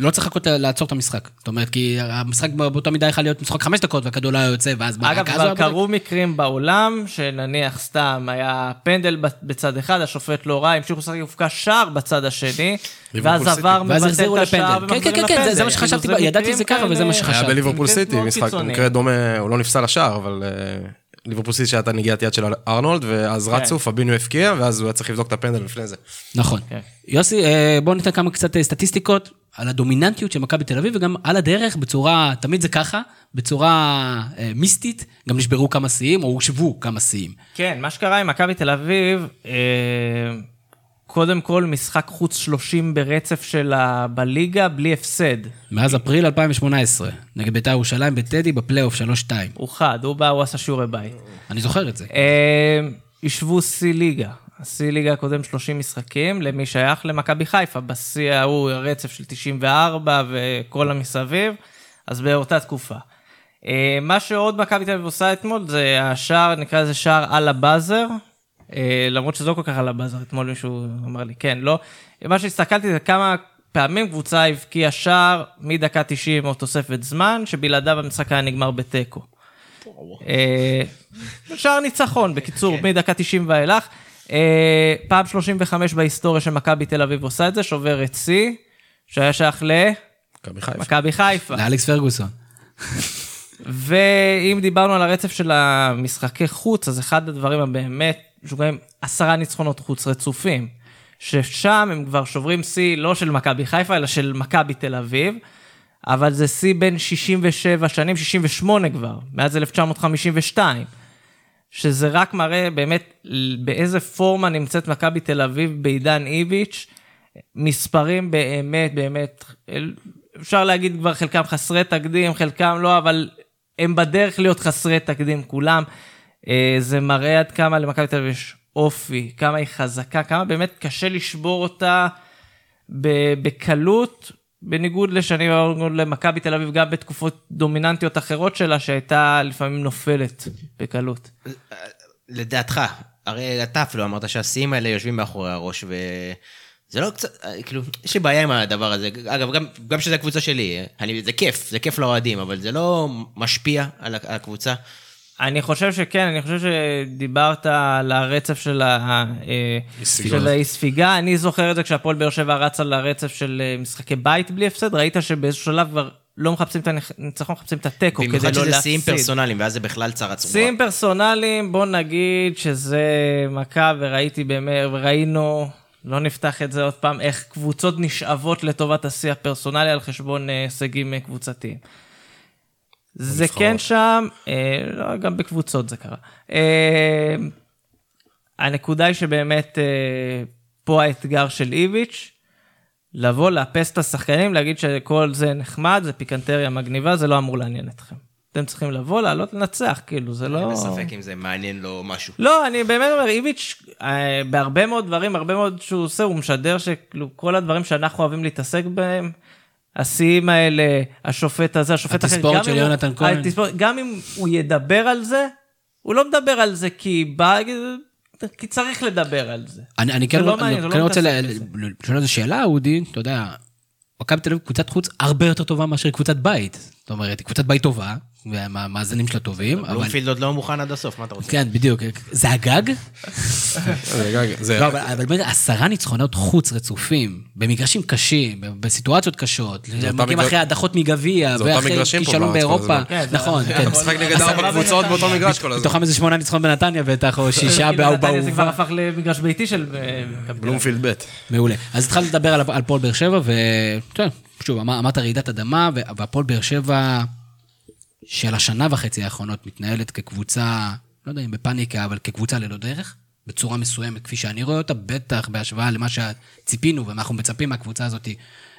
לא צריך לחכות לעצור את המשחק. זאת אומרת, כי המשחק באותה מידה יכול להיות משחק חמש דקות והכדור לא היה יוצא, ואז... אגב, כבר. קרו מקרים בעולם, שנניח סתם היה פנדל בצד אחד, השופט לא ראה, המשיכו לשחק הופקע שער בצד השני, ואז עבר מבטל את השער לפנדל. כן, ומחזירים כן, כן, זה- זה לפנדל. מה שחשבתי, זה ידעתי מקרים זה ככה, וזה מה שחשבתי. היה בליברפול סיטי, משחק קיצוניים. מקרה דומה, הוא לא נפסל לשער, אבל אה, ליברפול סיטי שהייתה נגיעת יד של ארנולד, ואז כן. רצו, פביניו הפקיע, ואז הוא היה צריך לבדוק את הפנדל לפני זה. נכון. כן. יוסי, אה, בואו ניתן כמה קצת אה, סטטיסטיקות על הדומיננטיות של מכבי תל אביב, וגם על הדרך, בצורה, תמיד זה ככה, בצורה אה, מיסטית, גם נשברו כמה שיאים, או הושבו כמה שיאים. כן, מה שקרה עם מכבי תל אביב, אה, קודם כל משחק חוץ 30 ברצף שלה בליגה, בלי הפסד. מאז אפריל 2018, נגד בית"ר ירושלים בטדי בפלייאוף 3-2. הוא חד, הוא בא, הוא עשה שיעורי בית. אני זוכר את זה. אה, השוו שיא ליגה. השיא ליגה הקודם 30 משחקים, למי שייך? למכבי חיפה. בשיא ההוא רצף של 94 וכל המסביב, אז באותה תקופה. אה, מה שעוד מכבי תל אביב עושה אתמול זה השער, נקרא לזה שער על הבאזר. אה, למרות שזה לא כל כך על הבאזר, אתמול מישהו אמר לי, כן, לא. מה שהסתכלתי זה כמה פעמים קבוצה הבקיעה שער מדקה 90 או תוספת זמן, שבלעדיו המשחק היה נגמר בתיקו. אה, שער ניצחון, בקיצור, מדקה 90 ואילך. אה, פעם 35 בהיסטוריה שמכבי תל אביב עושה את זה, שוברת שיא, שהיה שייך מכבי חיפה. חיפה. לאלכס פרגוסון. ואם דיברנו על הרצף של המשחקי חוץ, אז אחד הדברים הבאמת, שוגעים עשרה ניצחונות חוץ רצופים, ששם הם כבר שוברים שיא לא של מכבי חיפה, אלא של מכבי תל אביב, אבל זה שיא בין 67 שנים, 68 כבר, מאז 1952. שזה רק מראה באמת באיזה פורמה נמצאת מכבי תל אביב בעידן איביץ', מספרים באמת באמת, אפשר להגיד כבר חלקם חסרי תקדים, חלקם לא, אבל הם בדרך להיות חסרי תקדים כולם. אה, זה מראה עד כמה למכבי תל אביב יש אופי, כמה היא חזקה, כמה באמת קשה לשבור אותה בקלות, בניגוד לשנים למכבי תל אביב, גם בתקופות דומיננטיות אחרות שלה, שהייתה לפעמים נופלת בקלות. לדעתך, הרי אתה אפילו אמרת שהשיאים האלה יושבים מאחורי הראש, וזה לא קצת, כאילו, יש לי בעיה עם הדבר הזה. אגב, גם, גם שזה הקבוצה שלי, אני, זה כיף, זה כיף לאוהדים, אבל זה לא משפיע על הקבוצה. אני חושב שכן, אני חושב שדיברת על הרצף של ה- אה, ספיגה. האי. אני זוכר את זה כשהפועל באר שבע רץ על הרצף של אה, משחקי בית בלי הפסד, ראית שבאיזשהו שלב כבר לא מחפשים את הניצחון, מחפשים את התיקו כדי לא במיוחד להפסיד. שזה שיאים פרסונליים, ואז זה בכלל צרה צרורה. שיאים פרסונליים, בוא נגיד שזה מכה, וראיתי באמת, וראינו, לא נפתח את זה עוד פעם, איך קבוצות נשאבות לטובת השיא הפרסונלי על חשבון אה, הישגים קבוצתיים. זה. כן שם, אה, לא, גם בקבוצות זה קרה. אה, הנקודה היא שבאמת אה, פה האתגר של איביץ', לבוא, לאפס את השחקנים, להגיד שכל זה נחמד, זה פיקנטריה מגניבה, זה לא אמור לעניין אתכם. אתם צריכים לבוא, לעלות, לנצח, כאילו, זה לא... לי ספק אם זה מעניין לו משהו. לא, אני באמת אומר, איביץ', אה, בהרבה מאוד דברים, הרבה מאוד שהוא עושה, הוא משדר שכאילו כל הדברים שאנחנו אוהבים להתעסק בהם, השיאים האלה, השופט הזה, השופט אחר, התספורת גם של יונתן כהן. גם אם הוא ידבר על זה, הוא לא מדבר על זה כי בא, כי צריך לדבר על זה. אני, אני כן, לא אני מעניין, זה כן לא רוצה בזה. ל- לשאול איזו שאלה, אודי, אתה יודע, מכבי תל אביב קבוצת חוץ הרבה יותר טובה מאשר קבוצת בית. זאת אומרת, קבוצת בית טובה, והמאזנים שלה טובים, אבל... בלומפילד עוד לא מוכן עד הסוף, מה אתה רוצה? כן, בדיוק. זה הגג? זה גג, זה- לא, אבל, באמת, עשרה ניצחונות חוץ רצופים, במגרשים קשים, בסיטואציות קשות, מגיעים אחרי הדחות מגביע, ואחרי כישלון באירופה. כן, נכון, כן. אתה משחק נגד ארבע קבוצות באותו מגרש כל הזמן. מתוכם איזה שמונה ניצחונות בנתניה בטח, או שישה נתניה זה כבר. הפך למגרש ביתי של אה. בלומפילד ב'. מעולה. אז התחלנו לדבר על על הפועל באר שבע, ואתה יודע, שוב, אמר- אמרת רעידת אדמה, ו- והפועל באר שבע של השנה וחצי האחרונות מתנהלת כקבוצה, לא יודע אם בפאניקה, אבל כקבוצה ללא דרך, בצורה מסוימת, כפי שאני רואה אותה, בטח בהשוואה למה שציפינו, ומה אנחנו מצפים מהקבוצה הזאת,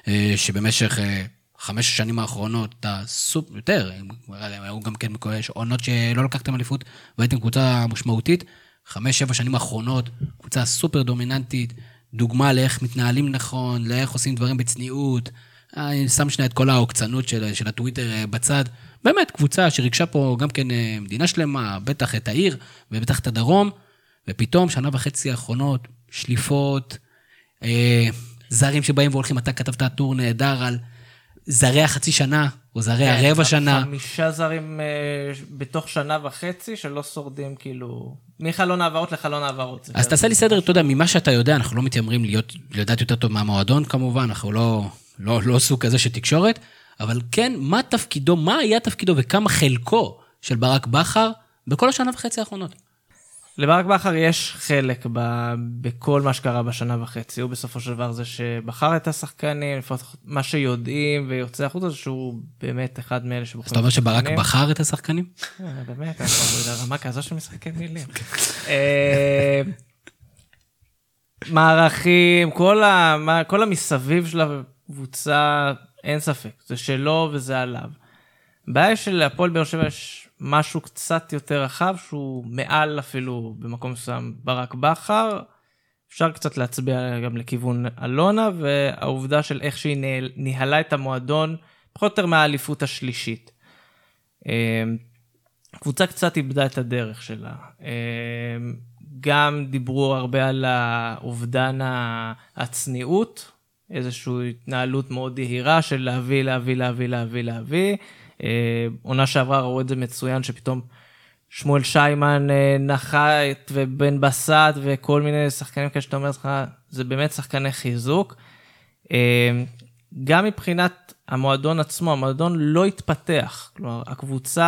אה, שבמשך אה, חמש השנים האחרונות, אתה סופ... יותר, היו גם כן עונות שלא לקחתם אליפות, והייתם קבוצה משמעותית. חמש, שבע שנים האחרונות, קבוצה סופר דומיננטית, דוגמה לאיך מתנהלים נכון, לאיך עושים דברים בצניעות. אה, אני שם שנייה את כל העוקצנות של, של הטוויטר אה, בצד. באמת, קבוצה שריגשה פה גם כן אה, מדינה שלמה, בטח את העיר ובטח את הדרום, ופתאום, שנה וחצי האחרונות, שליפות, אה, זרים שבאים והולכים, אתה כתבת טור נהדר על זרי החצי שנה, או זרי כן, הרבע שנה. חמישה זרים אה, בתוך שנה וחצי שלא שורדים כאילו מחלון העברות לחלון העברות. אז. תעשה לי סדר, אתה יודע, ממה שאתה יודע, אנחנו לא מתיימרים להיות, לדעת יותר טוב מהמועדון כמובן, אנחנו לא, לא, לא סוג כזה של תקשורת, אבל כן, מה תפקידו, מה היה תפקידו וכמה חלקו של ברק בכר בכל השנה וחצי האחרונות. לברק בכר יש חלק ב, בכל מה שקרה בשנה וחצי. הוא בסופו של דבר זה שבחר את השחקנים, לפחות מה שיודעים ויוצא החוצה, שהוא באמת אחד מאלה שבוחרים. אז אתה אומר שברק. בחר את השחקנים? אה, באמת, אנחנו ברמה כזו של משחקי מילים. אה, מערכים, כל, ה, מה- כל המסביב של הקבוצה, אין ספק, זה שלו וזה עליו. הבעיה של הפועל באר שבע יש משהו קצת יותר רחב, שהוא מעל אפילו במקום מסוים ברק בכר. אפשר קצת להצביע גם לכיוון אלונה, והעובדה של איך שהיא ניהל- ניהלה את המועדון, פחות או יותר מהאליפות השלישית. אה, הקבוצה קצת איבדה את הדרך שלה. אה, גם דיברו הרבה על האובדן הצניעות, איזושהי התנהלות מאוד יהירה של להביא, להביא, להביא, להביא, להביא. אה, עונה שעברה ראו את זה מצוין, שפתאום שמואל שיימן אה, נחת ובן בסט וכל מיני שחקנים כאלה שאתה אומר לך, זה באמת שחקני חיזוק. אה, גם מבחינת המועדון עצמו, המועדון לא התפתח. כלומר, הקבוצה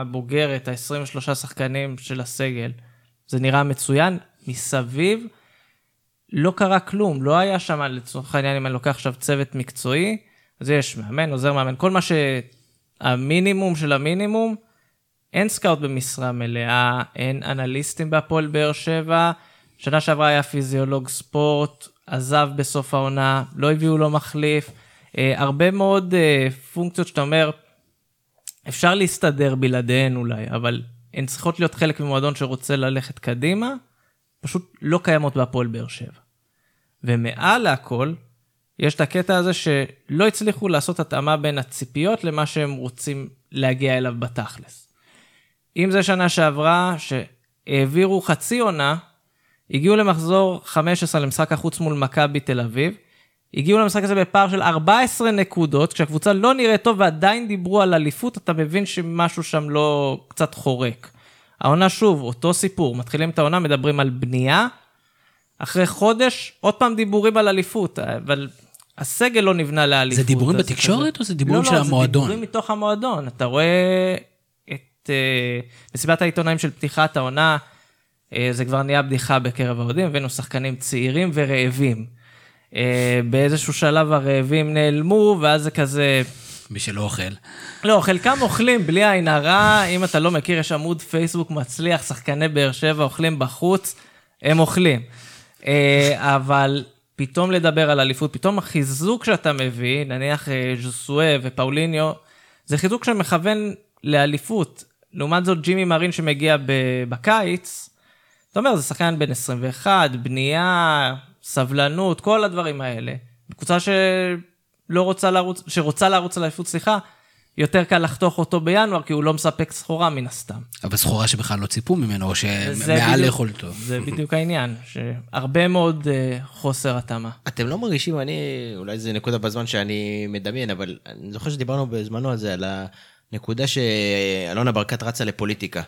הבוגרת, ה-23 שחקנים של הסגל, זה נראה מצוין. מסביב לא קרה כלום, לא היה שם, לצורך העניין, אם אני לוקח עכשיו צוות מקצועי, אז יש מאמן, עוזר מאמן, כל מה שהמינימום של המינימום, אין סקאוט במשרה מלאה, אין אנליסטים בהפועל באר שבע. שנה שעברה היה פיזיולוג ספורט, עזב בסוף העונה, לא הביאו לו מחליף. אה, הרבה מאוד אה, פונקציות שאתה אומר, אפשר להסתדר בלעדיהן אולי, אבל הן צריכות להיות חלק ממועדון שרוצה ללכת קדימה, פשוט לא קיימות בהפועל באר שבע. ומעל להכל, יש את הקטע הזה שלא הצליחו לעשות התאמה בין הציפיות למה שהם רוצים להגיע אליו בתכלס. אם זה שנה שעברה, שהעבירו חצי עונה, הגיעו למחזור 15 למשחק החוץ מול מכבי תל אביב, הגיעו למשחק הזה בפער של 14 נקודות, כשהקבוצה לא נראית טוב ועדיין דיברו על אליפות, אתה מבין שמשהו שם לא קצת חורק. העונה שוב, אותו סיפור, מתחילים את העונה, מדברים על בנייה, אחרי חודש, עוד פעם דיבורים על אליפות, אבל הסגל לא נבנה לאליפות. זה דיבורים בתקשורת כזה- או זה דיבורים לא, של לא, המועדון? זה דיבורים מתוך המועדון. אתה רואה את אה, מסיבת העיתונאים של פתיחת העונה, אה, זה כבר נהיה בדיחה בקרב האוהדים, הבאנו שחקנים צעירים ורעבים. אה, באיזשהו שלב הרעבים נעלמו, ואז זה כזה... מי שלא אוכל. לא, חלקם אוכלים בלי עין הרע, אם אתה לא מכיר, יש עמוד פייסבוק מצליח, שחקני באר שבע אוכלים בחוץ, הם אוכלים. אה, אבל פתאום לדבר על אליפות, פתאום החיזוק שאתה מביא, נניח אה, ז'וסואה ופאוליניו, זה חיזוק שמכוון לאליפות. לעומת זאת, ג'ימי מרין שמגיע בקיץ, אתה אומר, זה שחקן בן 21, בנייה, סבלנות, כל הדברים האלה. קבוצה שלא רוצה לרוץ, שרוצה לרוץ לאליפות, סליחה, יותר קל לחתוך אותו בינואר, כי הוא לא מספק סחורה מן הסתם. אבל סחורה שבכלל לא ציפו ממנו, או שמעל ליכולתו. זה בדיוק העניין, שהרבה מאוד אה, חוסר התאמה. אתם לא מרגישים, אני, אולי זה נקודה בזמן שאני מדמיין, אבל אני זוכר שדיברנו בזמנו על זה, על הנקודה שאלונה ברקת רצה לפוליטיקה.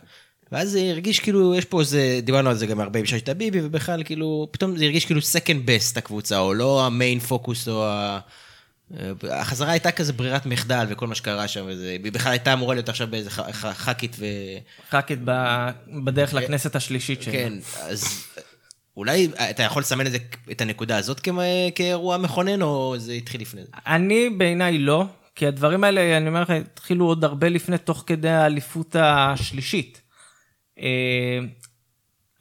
ואז זה הרגיש כאילו, יש פה איזה, דיברנו על זה גם הרבה עם ששת הביבי, ובכלל כאילו, פתאום זה הרגיש כאילו second best הקבוצה, או לא המיין פוקוס, או ה... החזרה הייתה כזה ברירת מחדל וכל מה שקרה שם, וזה, היא בכלל הייתה אמורה להיות עכשיו באיזה ח"כית ו... ח"כית בדרך לכנסת השלישית שלה. כן, אז אולי אתה יכול לסמן את זה, את הנקודה הזאת כמה- כאירוע מכונן, או זה התחיל לפני זה? אני בעיניי לא, כי הדברים האלה, אני אומר לך, התחילו עוד הרבה לפני, תוך כדי האליפות השלישית. אה,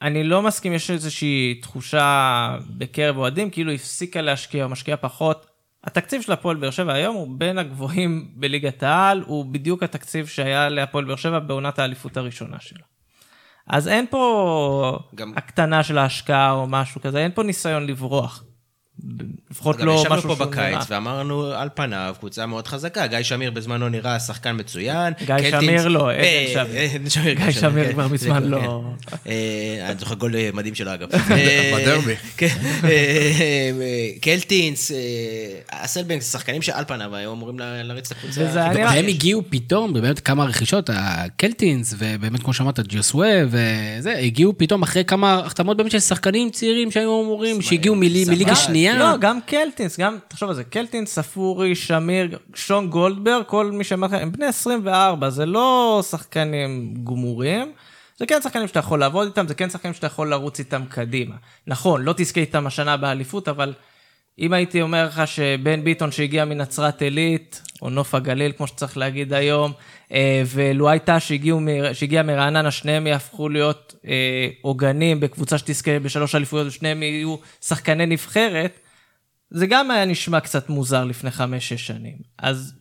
אני לא מסכים, יש איזושהי תחושה בקרב אוהדים, כאילו הפסיקה להשקיע משקיעה פחות. התקציב של הפועל באר שבע היום הוא בין הגבוהים בליגת העל, הוא בדיוק התקציב שהיה להפועל באר שבע בעונת האליפות הראשונה שלה. אז אין פה גם- הקטנה של ההשקעה או משהו כזה, אין פה ניסיון לברוח. לפחות לא ישבנו משהו פה שהוא נראה. בקיץ ואמרנו על פניו קבוצה מאוד חזקה, גיא שמיר בזמנו נראה שחקן מצוין. גיא קלטינס- שמיר לא, עדן אה, שמיר. עדן שמיר, גיא שמיר כן. כבר מזמן כבר, לא. כן. אה, אני זוכר גול מדהים שלו אגב. אה, בדרבי. כן. אה, אה, קלטינס, אה, אסלבנקס, שחקנים שעל פניו היו אמורים לה- להריץ את הקבוצה. והם הגיעו פתאום, באמת כמה רכישות, הקלטינס, ובאמת כמו שאמרת, ג'וסווה, וזה, הגיעו פתאום אחרי כמה החתמות באמת של שחקנים צעירים שהיו אמורים, שהגיעו. מליגה שנייה. לא, גם קלטינס, גם, תחשוב על זה, קלטינס, ספורי, שמיר, שון גולדברג, כל מי שאמר לך, הם בני 24, זה לא שחקנים גמורים. זה כן שחקנים שאתה יכול לעבוד איתם, זה כן שחקנים שאתה יכול לרוץ איתם קדימה. נכון, לא תזכה איתם השנה באליפות, אבל אם הייתי אומר לך שבן ביטון שהגיע מנצרת עילית, או נוף הגליל, כמו שצריך להגיד היום, אה, שהגיעו מ- שהגיע מרעננה, שניהם יהפכו להיות אה, עוגנים בקבוצה שתזכה בשלוש אליפויות, ושניהם יהיו שחקני נבחרת, זה גם היה נשמע קצת מוזר לפני חמש-שש שנים. אז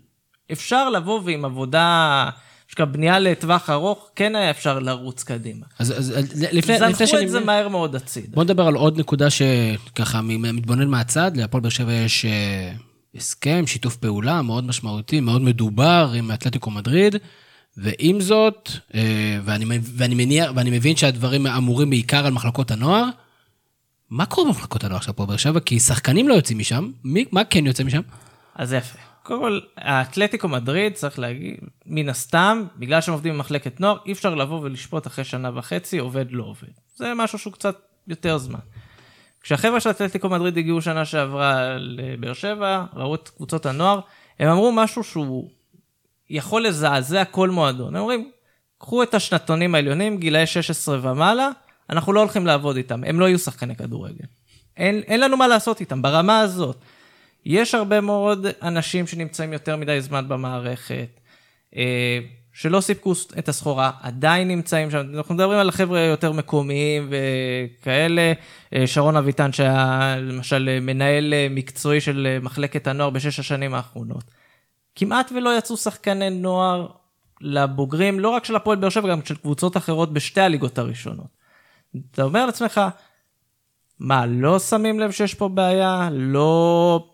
אפשר לבוא ועם עבודה, שכב בנייה לטווח ארוך, כן היה אפשר לרוץ קדימה. אז אז, לפני לפני זנחו שאני... את זה מהר מאוד הצידה. בוא נדבר על עוד נקודה שככה מתבונן מהצד, להפועל באר שבע יש אה, הסכם, שיתוף פעולה מאוד משמעותי, מאוד מדובר עם אתלטיקו מדריד, ועם זאת, אה, ואני, ואני מניח, ואני מבין שהדברים אמורים בעיקר על מחלקות הנוער, מה קורה במחלקות הנוער של הפועל באר שבע? כי שחקנים לא יוצאים משם, מי, מה כן יוצא משם? אז יפה. קודם כל, האתלטיקו מדריד, צריך להגיד, מן הסתם, בגלל שהם עובדים במחלקת נוער, אי אפשר לבוא ולשפוט אחרי שנה וחצי, עובד לא עובד. זה משהו שהוא קצת יותר זמן. כשהחבר'ה של אתלטיקו מדריד הגיעו שנה שעברה לבאר שבע, ראו את קבוצות הנוער, הם אמרו משהו שהוא יכול לזעזע כל מועדון. הם אומרים, קחו את השנתונים העליונים, גילאי 16 ומעלה, אנחנו לא הולכים לעבוד איתם, הם לא יהיו שחקני כדורגל. אין, אין לנו מה לעשות איתם, ברמה הזאת. יש הרבה מאוד אנשים שנמצאים יותר מדי זמן במערכת, אה, שלא סיפקו את הסחורה, עדיין נמצאים שם. אנחנו מדברים על חבר'ה יותר מקומיים וכאלה. אה, שרון אביטן, שהיה למשל מנהל אה, מקצועי של מחלקת הנוער בשש השנים האחרונות. כמעט ולא יצאו שחקני נוער לבוגרים, לא רק של הפועל באר שבע, גם של קבוצות אחרות בשתי הליגות הראשונות. אתה אומר לעצמך, מה, לא שמים לב שיש פה בעיה? לא,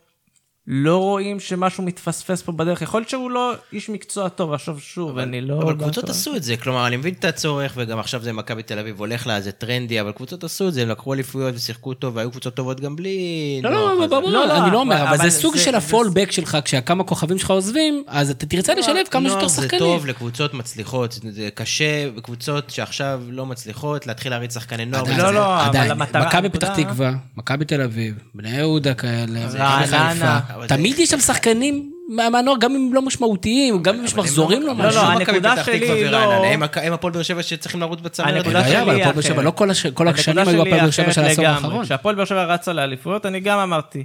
לא רואים שמשהו מתפספס פה בדרך? יכול להיות שהוא לא איש מקצוע טוב, עכשיו שוב, אני לא... אבל לא קבוצות טוב. עשו את זה, כלומר, אני מבין את הצורך, וגם עכשיו זה מכבי תל אביב הולך לה, זה טרנדי, אבל קבוצות עשו את זה, הם לקחו אליפויות ושיחקו טוב, והיו קבוצות טובות גם בלי... לא, נוער לא, כזה. לא, לא, לא, אני לא אומר, אבל- אבל זה אבל סוג זה- של זה- הפולבק שלך, כשהכמה כוכבים שלך עוזבים, אז אתה תרצה לשלב כמה שיותר שחקנים. זה טוב לקבוצות מצליחות, זה קשה בקבוצות שעכשיו לא מצליחות להתחיל להריץ שחקני נוער. עדיין, לא, לא, אבל. המטרה- מכבי פתח תקווה, מכבי תל אביב, בני יהודה כאלה, רעננה. תמיד יש שם שחקנים מה- מהנוער, גם אם לא משמעותיים, גם אם יש הם מחזורים לא לא, משהו. לא, מכבי הנקודה שלי לא- הם הפועל באר שבע שצריכים לרוץ בצמרת. הנקודה שלי היא הפועל באר שבע, אחרת. לא כל הש- כל השנים היו הפועל באר שבע של העשור. האחרון. כשהפועל באר שבע רצה לאליפויות, אני גם אמרתי,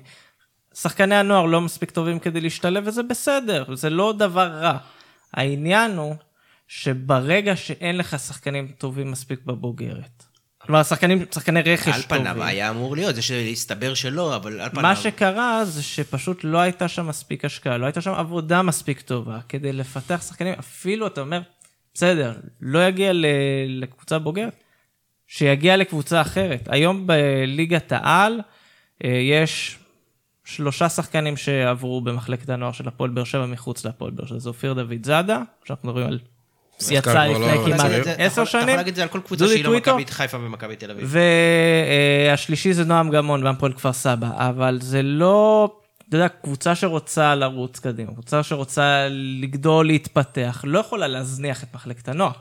שחקני הנוער לא מספיק טובים כדי להשתלב, וזה בסדר, זה לא דבר רע. העניין הוא שברגע שאין לך שחקנים טובים מספיק בבוגרת, כלומר, שחקנים, שחקני רכש על טובים. פניו היה אמור להיות, זה שהסתבר שלא, אבל על פניו... מה שקרה זה שפשוט לא הייתה שם מספיק השקעה, לא הייתה שם עבודה מספיק טובה כדי לפתח שחקנים, אפילו אתה אומר, בסדר, לא יגיע לקבוצה בוגרת, שיגיע לקבוצה אחרת. היום בליגת העל אה, יש שלושה שחקנים שעברו במחלקת הנוער של הפועל באר שבע מחוץ להפועל באר שבע, זה אופיר דוד זאדה, שאנחנו מדברים על... יצא לא- לפני אתה כמעט עשר יכול- אתה שנים. יכול להגיד את זה על כל קבוצה שהיא לא. מכבי חיפה ומכבי תל אביב. והשלישי זה נועם גמון והפועל כפר סבא, אבל זה לא, אתה יודע, קבוצה שרוצה לרוץ קדימה, קבוצה שרוצה לגדול, להתפתח, לא יכולה להזניח את מחלקת הנוער.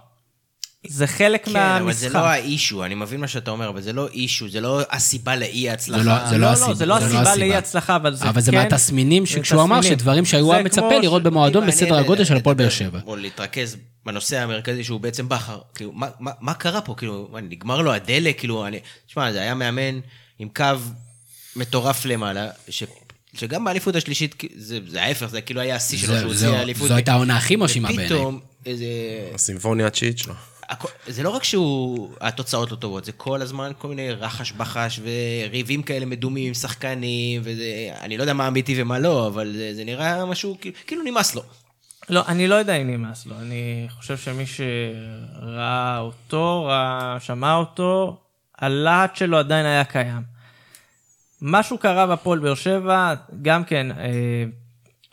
זה חלק כן, מהמשחק. אבל זה לא האישו, אני מבין מה שאתה אומר, אבל זה לא אישו, זה לא הסיבה לאי ההצלחה. זה לא- זה לא, הסיבה, לא, זה לא זה לא הסיבה הסיבה. לאי הצלחה, אבל זה אבל זה כן... מהתסמינים שכשהוא אמר. שדברים שהיו מצפה לראות במועדון בסדר הגודל של הפועל באר שבע. או להתרכז בנושא המרכזי שהוא בעצם בכר. כאילו, מה, מה, מה קרה פה? כאילו, נגמר לו הדלק? כאילו, אני... תשמע, זה היה מאמן עם קו מטורף למעלה, ש... שגם באליפות השלישית, זה, זה ההפך, זה כאילו היה השיא שלו, זה- שהוא הוציא האליפות. זו הייתה העונה הכי מרשימה בעיניי. ופתאום, איזה... הסימפוניה התשיעית שלו. זה לא רק שהוא, התוצאות לא טובות, זה כל הזמן כל מיני רחש בחש וריבים כאלה מדומים עם שחקנים, וזה, אני לא יודע מה אמיתי ומה לא, אבל זה, זה נראה משהו, כאילו, כאילו נמאס לו. לא, אני לא יודע אם נמאס לו. אני חושב שמי שראה אותו, ראה, שמע אותו, הלהט שלו עדיין היה קיים. משהו קרה בפועל באר שבע, גם כן, אה,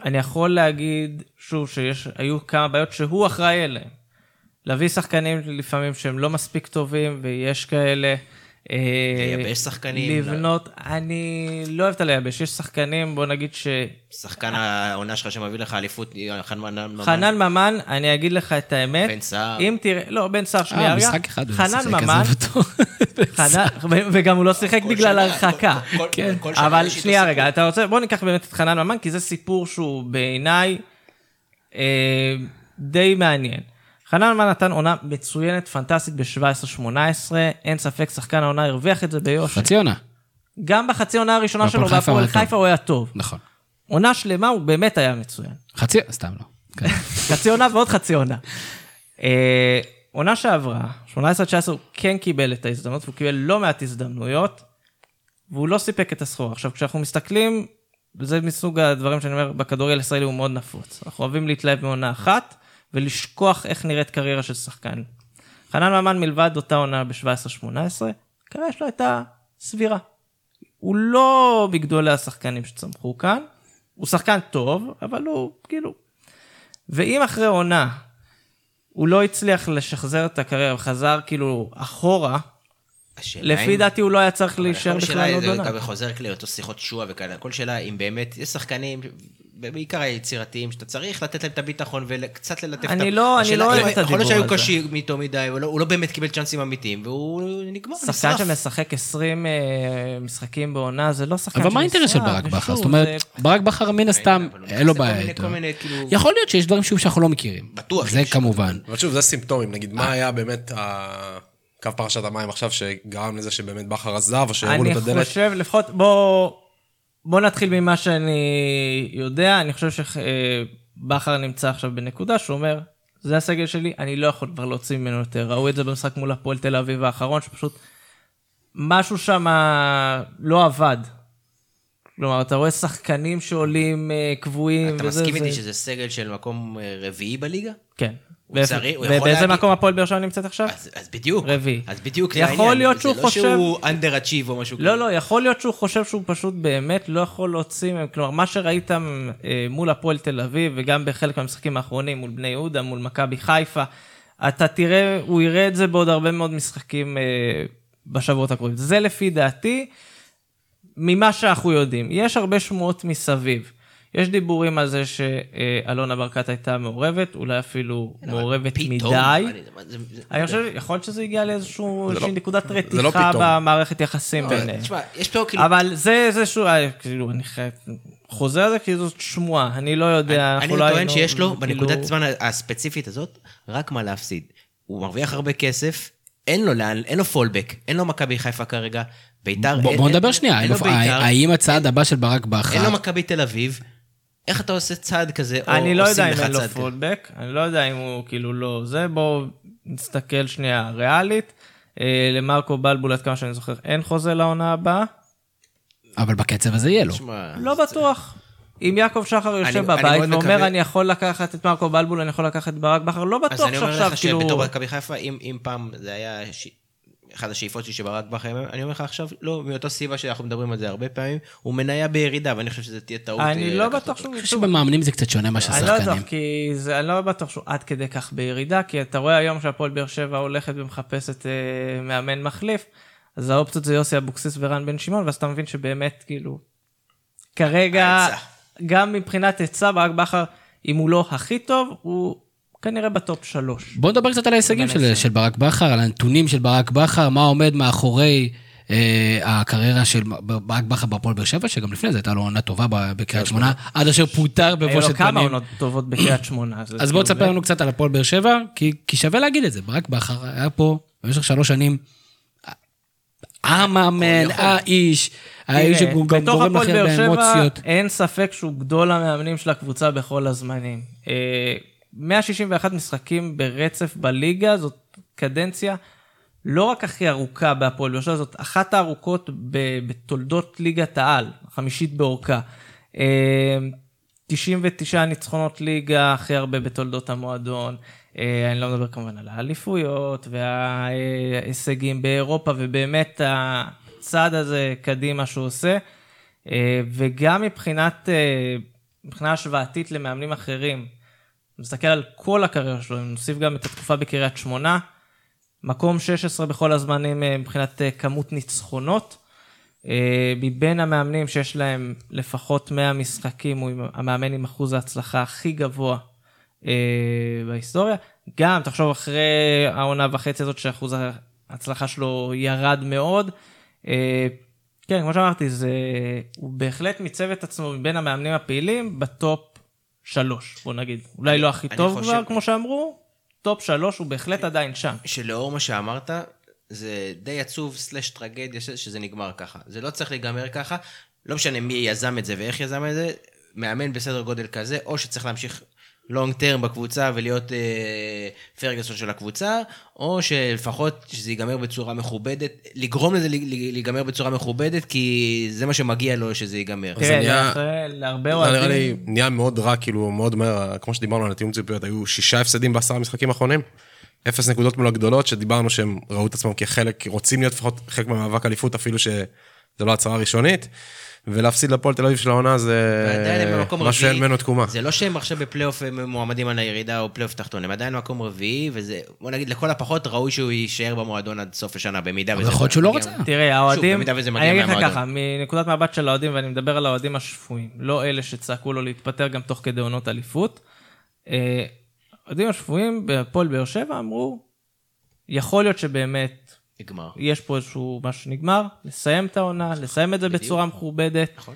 אני יכול להגיד, שוב, שהיו כמה בעיות שהוא אחראי אליהן. להביא שחקנים לפעמים שהם לא מספיק טובים, ויש כאלה. אה, לייבש שחקנים, לבנות, אני לא אוהב את הלייבש, יש שחקנים, בוא נגיד ש... שחקן העונה שלך שמביא לך אליפות, חנן ממן. חנן ממן, אני אגיד לך את האמת. בן סער. אם תראה, לא, בן סער, שנייה אה, רגע. משחק אחד הוא חנן שיחק, ממן, ו- וגם הוא לא שיחק בגלל הרחקה. כן. אבל שנייה. רגע, אתה רוצה, בוא ניקח באמת את חנן ממן, כי זה סיפור שהוא בעיניי אה, די מעניין. חנן ממן נתן עונה מצוינת, פנטסטית ב-17-18, אין ספק, שחקן העונה הרוויח את זה ביושר. חצי עונה. גם בחצי עונה הראשונה שלו בהפועל חיפה הוא היה טוב. נכון. עונה שלמה הוא באמת היה מצוין. חצי, סתם לא. כן. חצי עונה ועוד חצי עונה. אה, עונה שעברה, 18-19, הוא כן קיבל את ההזדמנות, והוא קיבל לא מעט הזדמנויות, והוא לא סיפק את הסחורה. עכשיו, כשאנחנו מסתכלים, וזה מסוג הדברים שאני אומר, בכדורגל הישראלי הוא מאוד נפוץ. אנחנו אוהבים להתלהב מעונה אחת, ולשכוח איך נראית קריירה של שחקן. חנן ממן מלבד אותה עונה ב-17-18, הקריירה שלו הייתה סבירה. הוא לא מגדולי השחקנים שצמחו כאן, הוא שחקן טוב, אבל הוא כאילו ואם אחרי עונה הוא לא הצליח לשחזר את הקריירה וחזר כאילו אחורה, לפי דעתי הוא לא היה צריך להישאר כל בכלל שאלה, עוד זה עונה. גם חוזר לאותו שיחות שועה וכאלה, כל שאלה אם באמת, יש שחקנים, בעיקר היצירתיים, שאתה צריך לתת להם את הביטחון וקצת ללטף את ה... אני לא- אני לא אוהב את יכול להיות הדיבור שהיו הזה. קשים איתו מדי, הוא לא- הוא לא באמת קיבל צ'אנסים אמיתיים, והוא נגמר, שחקן נשרף. שמשחק 20 אה, משחקים בעונה זה לא שחקן אבל מה האינטרס של ברק בכר? זאת זה- אומרת, ברק בכר מן הסתם, אין לו בעיה איתו. כאילו- יכול להיות שיש דברים שאנחנו לא מכירים. בטוח זה. כמובן. אבל שוב, זה סימפטומים, נגיד, מה היה באמת ה- קו פרשת המים עכשיו שגרם לזה שבאמת בכר עזב, או שהראו לו אני את הדלת? חושב, לפחות, בוא, בוא נתחיל ממה שאני יודע, אני חושב שבכר נמצא עכשיו בנקודה שהוא אומר, זה הסגל שלי, אני לא יכול כבר להוציא ממנו יותר. ראו את זה במשחק מול הפועל תל אביב האחרון, שפשוט משהו שם לא עבד. כלומר, אתה רואה שחקנים שעולים אה, קבועים, אתה וזה... מסכים זה- איתי שזה סגל של מקום אה, רביעי בליגה? כן. הוא צריך- הוא יכול ובאיזה להגיד- מקום הפועל באר שבע נמצאת עכשיו? אז, אז בדיוק. רביעי. אז בדיוק יכול. להיות שהוא חושב- זה לא שהוא under achieve או משהו לא, לא, יכול להיות שהוא חושב שהוא פשוט באמת לא יכול להוציא מהם, כלומר, מה שראית אה, מול הפועל תל אביב, וגם בחלק מהמשחקים האחרונים, מול בני יהודה, מול מכבי חיפה, אתה תראה, הוא יראה את זה בעוד הרבה מאוד משחקים אה, בשבועות הקרובים. זה לפי דעתי, ממה שאנחנו יודעים. יש הרבה שמועות מסביב. יש דיבורים על זה שאלונה ברקת הייתה מעורבת, אולי אפילו מעורבת פתאום, מדי. אני- אני חושב, יכול להיות שזה הגיע לאיזשהו- לא- נקודת לא רתיחה. במערכת יחסים ביניהם. תשמע, יש פה כאילו... אבל זה, אה, כאילו, אני חוזה על זה, כי זאת שמועה, אני לא יודע, אני אנחנו לא טוען היינו, שיש לו, כאילו- בנקודת זמן הספציפית הזאת, רק מה להפסיד. הוא מרוויח הרבה כסף, אין לו לאן, אין לו פולבק, אין לו מכבי חיפה כרגע, ביתר... בוא אין- בוא אין- נדבר שנייה, האם הצעד הבא של ברק אין לו בכר, מכבי תל אביב, איך אתה עושה צעד כזה, או אני לא יודע עושים אם לך אין לו צעד כזה? פולבק, אני לא יודע אם הוא כאילו לא זה, בואו נסתכל שנייה ריאלית. אה, למרקו בלבול, עד כמה שאני זוכר, אין חוזה לעונה הבאה. אבל בקצב הזה יהיה לו. לא בטוח. אם יעקב שחר יושב אני בבית ואומר, מקווה- אני יכול לקחת את מרקו בלבול, אני יכול לקחת את ברק בכר, לא אז בטוח אני אומר שעכשיו לך כאילו... שבתור מכבי חיפה, אם אם פעם זה היה ש- אחת השאיפות שלי שברק בכר, אני אומר לך עכשיו, לא, מאותו סיבה שאנחנו מדברים על זה הרבה פעמים, הוא מניה בירידה, ואני חושב שזה תהיה טעות. אני אה, לא בטוח. שהוא... אני חושב שבמאמנים זה קצת שונה מאשר אני לא בטוח. כי זה, אני לא בטוח שהוא עד כדי כך בירידה, כי אתה רואה היום שהפועל באר שבע הולכת ומחפשת אה, מאמן מחליף, אז האופציות זה יוסי אבוקסיס ורן בן שמעון, ואז אתה מבין שבאמת, כאילו, כרגע. גם מבחינת היצע, ברק בכר, אם הוא לא הכי טוב, הוא כנראה ב top שלוש. בוא נדבר קצת על ההישגים של, של ברק בכר, על הנתונים של ברק בכר, מה עומד מאחורי אה, הקריירה של ברק בכר בהפועל באר שבע, שגם לפני זה הייתה לו עונה טובה בקריית שמונה, עד אשר פוטר היו בבושת לו כמה פנים. עונות טובות בקריית שמונה. אז כאילו בוא תספר לנו קצת על הפועל באר שבע, כי, כי שווה להגיד את זה, ברק בכר היה פה במשך שלוש שנים, המאמן, האיש, האיש שגם בתוך גורם הפועל לכם באר שבע באמוציות. אין ספק שהוא גדול המאמנים של הקבוצה בכל הזמנים. אה, 161 משחקים ברצף בליגה, זאת קדנציה לא רק הכי ארוכה בהפועל באר שבע, זאת אחת הארוכות בתולדות ליגת העל, חמישית באורכה. אה, 99 ניצחונות ליגה, הכי הרבה בתולדות המועדון. אה, אני לא מדבר כמובן על האליפויות וההישגים באירופה, ובאמת הצעד הזה קדימה שהוא עושה. אה, וגם מבחינת, אה, מבחינה השוואתית למאמנים אחרים, מסתכל על כל הקריירה שלו, אם נוסיף גם את התקופה בקריית שמונה, מקום 16 בכל הזמנים אה, מבחינת אה, כמות ניצחונות. אה, מבין המאמנים שיש להם לפחות 100 משחקים, הוא המאמן עם אחוז ההצלחה הכי גבוה בהיסטוריה. גם, תחשוב, אחרי העונה וחצי הזאת שאחוז ההצלחה שלו ירד מאוד. כן, כמו שאמרתי, זה... הוא בהחלט מיצב את עצמו מבין המאמנים הפעילים ב top שלוש, בוא נגיד. אולי לא הכי טוב חושב- כבר, כמו שאמרו, top שלוש הוא בהחלט עדיין שם. שלאור מה שאמרת, זה די עצוב slash טרגדיה שזה נגמר ככה. זה לא צריך להיגמר ככה, לא משנה מי יזם את זה ואיך יזם את זה, מאמן בסדר גודל כזה, או שצריך להמשיך לונג טרם בקבוצה ולהיות אה, פרגוסון של הקבוצה, או שלפחות שזה ייגמר בצורה מכובדת, לגרום לזה להיגמר בצורה מכובדת, כי זה מה שמגיע לו שזה ייגמר. זה תראה, להרבה זה נראה לי אוהדים, נהיה מאוד רע, כאילו מאוד מהר, כמו שדיברנו על התיאום ציפיות, היו שישה הפסדים בעשרה משחקים האחרונים. אפס נקודות מול הגדולות, שדיברנו שהם ראו את עצמם כחלק, רוצים להיות לפחות חלק מהמאבק אליפות, אפילו שזה לא הצהרה ראשונית. ולהפסיד לפועל תל אביב של העונה זה מה שאין. ממנו תקומה. זה לא שהם עכשיו בפלייאוף מועמדים על הירידה או פלייאוף תחתון, הם עדיין במקום רביעי, וזה, בוא נגיד, לכל הפחות ראוי שהוא יישאר במועדון עד סוף השנה, במידה וזה... יכול להיות שהוא לא מגיע- רוצה. תראה, האוהדים, במידה וזה מגיע אני אגיד לך. ככה, מנקודת מבט של האוהדים, ואני מדבר על האוהדים השפויים, לא אלה שצעקו לו להתפטר גם תוך כדי עונות אליפות. אה, האוהדים השפויים בהפועל באר שבע אמרו, יכול להיות שבאמת נגמר. יש פה איזשהו משהו שנגמר, לסיים את העונה, לסיים את זה בצורה מכובדת. נכון.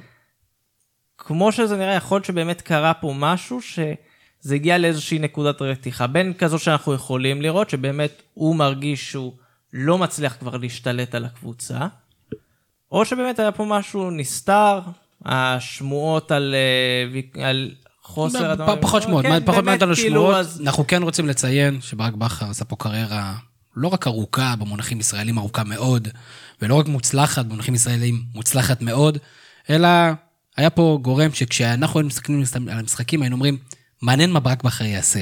כמו שזה נראה, יכול להיות שבאמת קרה פה משהו שזה הגיע לאיזושהי נקודת רתיחה. בין כזו שאנחנו יכולים לראות, שבאמת הוא מרגיש שהוא לא מצליח כבר להשתלט על הקבוצה, או שבאמת היה פה משהו נסתר, השמועות על, אה, על חוסר... פחות שמועות, כן, פחות מעט על כאילו, השמועות. אז- אנחנו כן רוצים לציין שברק בכר עשה פה קריירה לא רק ארוכה במונחים ישראלים, ארוכה מאוד, ולא רק מוצלחת במונחים ישראלים, מוצלחת מאוד, אלא היה פה גורם שכשאנחנו היינו מסתכלים על המשחקים, היינו אומרים, מעניין מה ברק בכר יעשה.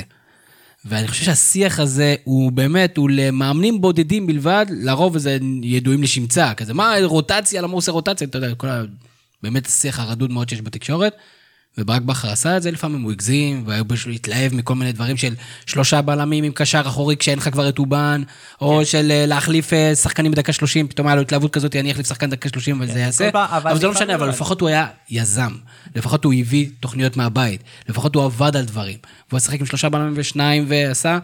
ואני חושב שהשיח הזה הוא באמת, הוא למאמנים בודדים בלבד, לרוב זה ידועים לשמצה, כזה, מה רוטציה, למה הוא עושה רוטציה, אתה יודע, כל ה... באמת השיח הרדוד מאוד שיש בתקשורת. וברק בכר עשה את זה, לפעמים הוא הגזים, והיו פשוט להתלהב מכל מיני דברים של שלושה בלמים עם קשר אחורי כשאין לך כבר את אובן, או של אה, להחליף אה, שחקנים בדקה 30, פתאום היה לו התלהבות כזאת, אני אחליף שחקן דקה 30 וזה יעשה. פעם, אבל אבל זה לא משנה, אבל אבל. לפחות הוא היה יזם, לפחות הוא הביא תוכניות מהבית, לפחות הוא עבד על דברים, והוא שיחק עם שלושה בלמים ושניים ועשה,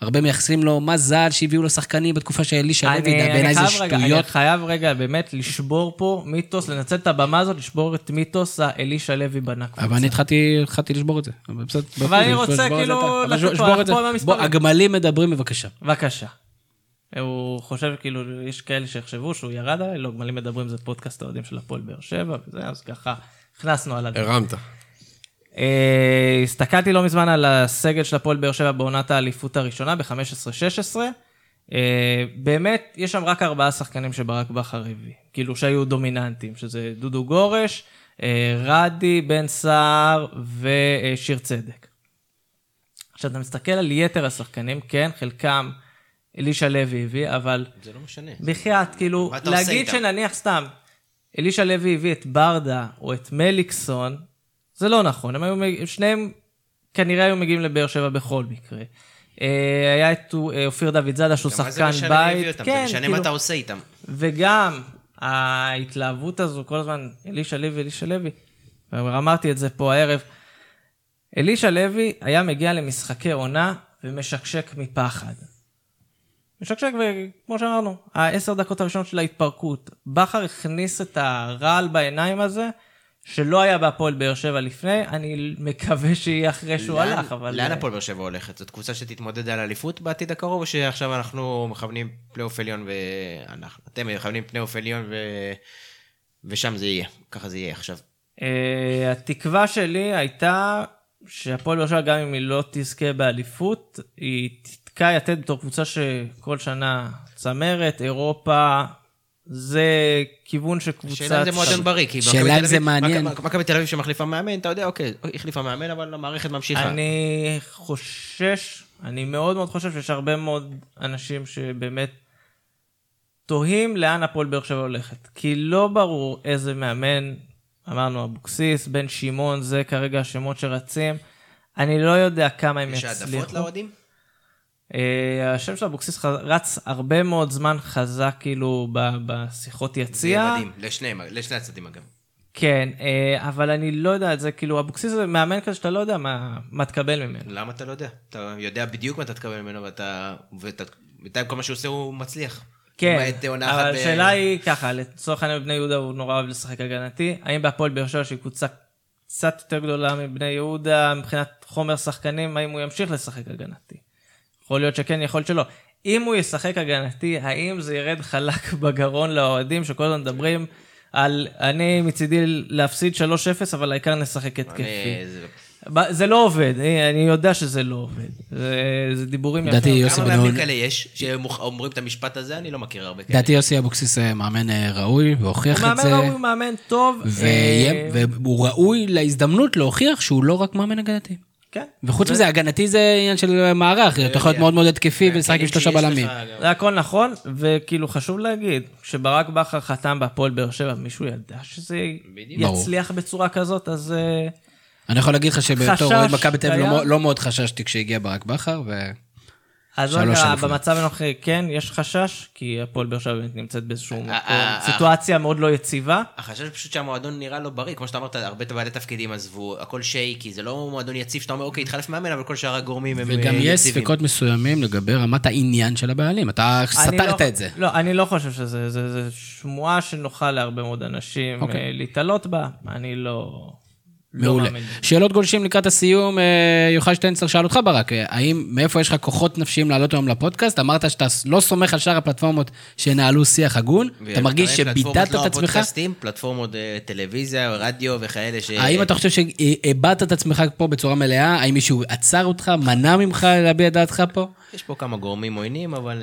הרבה מייחסים לו מזל שהביאו לו שחקנים בתקופה של אלישע לוי, בעיניי זה רגע, אני שטויות. חייב רגע באמת לשבור פה מיתוס, לנצל את הבמה הזאת, לשבור את מיתוס האלישע לוי בנה קבוצה. אבל אני התחלתי התחלתי לשבור את זה. אבל בסדר, אבל אני רוצה זה כאילו אתה. אבל לתת פה, שבור את זה. עם המספרים. בוא, הגמלים מדברים בבקשה. בבקשה. הוא חושב, כאילו, יש כאלה שיחשבו שהוא ירד עליי, לא, גמלים מדברים זה פודקאסט האוהדים של הפועל באר שבע, וזה, אז ככה, הכנסנו על הדבר. הרמת. אה, הסתכלתי לא מזמן על הסגל של הפועל באר שבע בעונת האליפות הראשונה, ב-15-16. אה, באמת, יש שם רק ארבעה שחקנים שברק בכר הביא, כאילו שהיו דומיננטיים, שזה דודו גורש, אה, רדי, בן סער ושיר צדק. עכשיו, אתה מסתכל על יתר השחקנים, כן, חלקם אלישע לוי הביא, אבל זה לא משנה. בחייאת, כאילו, להגיד? שנניח סתם, אלישע לוי הביא את ברדה או את מליקסון, זה לא נכון, הם היו, שניהם כנראה היו מגיעים לבאר שבע בכל מקרה. אה, היה את אה, אופיר דוד זאדה שהוא שחקן בית? כן, זה משנה כאילו, מה אתה עושה איתם. וגם ההתלהבות הזו כל הזמן, אלישע לוי, אלישע לוי, אמרתי את זה פה הערב, אלישע לוי היה מגיע למשחקי עונה ומשקשק מפחד. משקשק, וכמו שאמרנו, העשר דקות הראשונות של ההתפרקות. בכר הכניס את הרעל בעיניים הזה, שלא היה בהפועל באר שבע לפני, אני מקווה שיהיה אחרי שהוא לאן- הלך, אבל... לאן הפועל באר שבע הולכת? זאת קבוצה שתתמודד על אליפות בעתיד הקרוב, או שעכשיו אנחנו מכוונים פלייאוף עליון ואנחנו, אתם מכוונים פלייאוף עליון ו... ושם זה יהיה, ככה זה יהיה עכשיו. אה, התקווה שלי הייתה שהפועל באר שבע, גם אם היא לא תזכה באליפות, היא תתקע יתד בתור קבוצה שכל שנה צמרת, אירופה, זה כיוון שקבוצה... השאלה אם זה מועדון בריא, כי שאלה אם תל זה אביב- מעניין. מכבי- תל אביב שמחליפה מאמן, אתה יודע, אוקיי, החליפה מאמן, אבל המערכת ממשיכה. אני חושש, אני מאוד מאוד חושב שיש הרבה מאוד אנשים שבאמת תוהים לאן הפועל באר שבע הולכת. כי לא ברור איזה מאמן, אמרנו אבוקסיס, בן שמעון, זה כרגע השמות שרצים. אני לא יודע כמה הם יש יצליחו. העדפות לאוהדים? אה, השם של אבוקסיס רץ הרבה מאוד זמן חזק כאילו ב- בשיחות זה יציע. יהיה מדהים, לשניהם, לשני הצדדים אגב. כן, אה, אבל אני לא יודע את זה, כאילו אבוקסיס זה מאמן כזה שאתה לא יודע מה, מה תקבל ממנו. למה אתה לא יודע? אתה יודע בדיוק מה אתה תקבל ממנו, ואתה... ואתה- בינתיים כל מה שהוא עושה הוא מצליח. כן, אבל ב- השאלה היא ככה, לצורך העניין בבני יהודה הוא נורא אוהב לשחק הגנתי, האם בהפועל באר שבע שהיא קבוצה קצת יותר גדולה מבני יהודה מבחינת חומר שחקנים, האם הוא ימשיך לשחק הגנתי? יכול להיות שכן, יכול להיות שלא. אם הוא ישחק הגנתי, האם זה ירד חלק בגרון לאוהדים שכל הזמן מדברים על אני מצידי להפסיד 3-0, אבל העיקר נשחק התקפי. אני- זה- לא עובד, אני יודע שזה לא עובד. זה, דיבורים לדעתי יפים. יוסי כמה בניון, מאמנים כאלה יש שאומרים את המשפט הזה? אני לא מכיר הרבה כאלה. לדעתי יוסי אבוקסיס מאמן אה, ראוי, והוכיח הוא את מאמן זה. ראוי, הוא מאמן טוב. אה, והוא ראוי להזדמנות להוכיח שהוא לא רק מאמן הגנתי. כן. וחוץ מזה, הגנתי זה עניין של מערך, אתה יכול להיות מאוד מאוד התקפי ולשחק עם שלושה שיש לך בלמים. זה הכל נכון, וכאילו חשוב להגיד, כשברק בכר חתם בהפועל באר שבע, מישהו ידע שזה. יצליח בצורה כזאת, אז אה, אני יכול להגיד לך שבתור אוהד מכבי תל אביב לא לא מאוד חששתי כשהגיע ברק בכר, ו... אז רגע, אליפויות. במצב הנוכחי כן, יש חשש, כי הפועל באר שבע באמת נמצאת באיזשהו מקום, אה, סיטואציה מאוד לא יציבה. החשש פשוט שהמועדון נראה לא בריא, כמו שאתה אמרת, הרבה בעלי תפקידים עזבו, הכל שייקי, זה לא מועדון יציב שאתה אומר, אוקיי, התחלף מאמן, אבל כל שאר הגורמים הם וגם אה, יש יציבים. ספקות מסוימים לגבי רמת העניין של הבעלים. אתה לא- סתרת את זה. לא, אני לא חושב שזה, זה, זה שמועה שנוחה להרבה מאוד אנשים אוקיי. אה, להתעלות בה, אני לא... לא מעולה. שאלות גולשים לקראת הסיום, אה, יוחאי שטיינצר שאל אותך ברק, אה, האם, מאיפה יש לך כוחות נפשיים לעלות היום לפודקאסט? אמרת שאתה לא סומך על שאר הפלטפורמות שינהלו שיח הגון, אתה מרגיש פלטפורמות את לא עצמך? הפודקאסטים, פלטפורמות אה, טלוויזיה, רדיו וכאלה ש... האם אתה חושב שאיבדת את עצמך פה בצורה מלאה? האם מישהו עצר אותך, מנע ממך להביע את דעתך פה? יש פה כמה גורמים עוינים, אבל...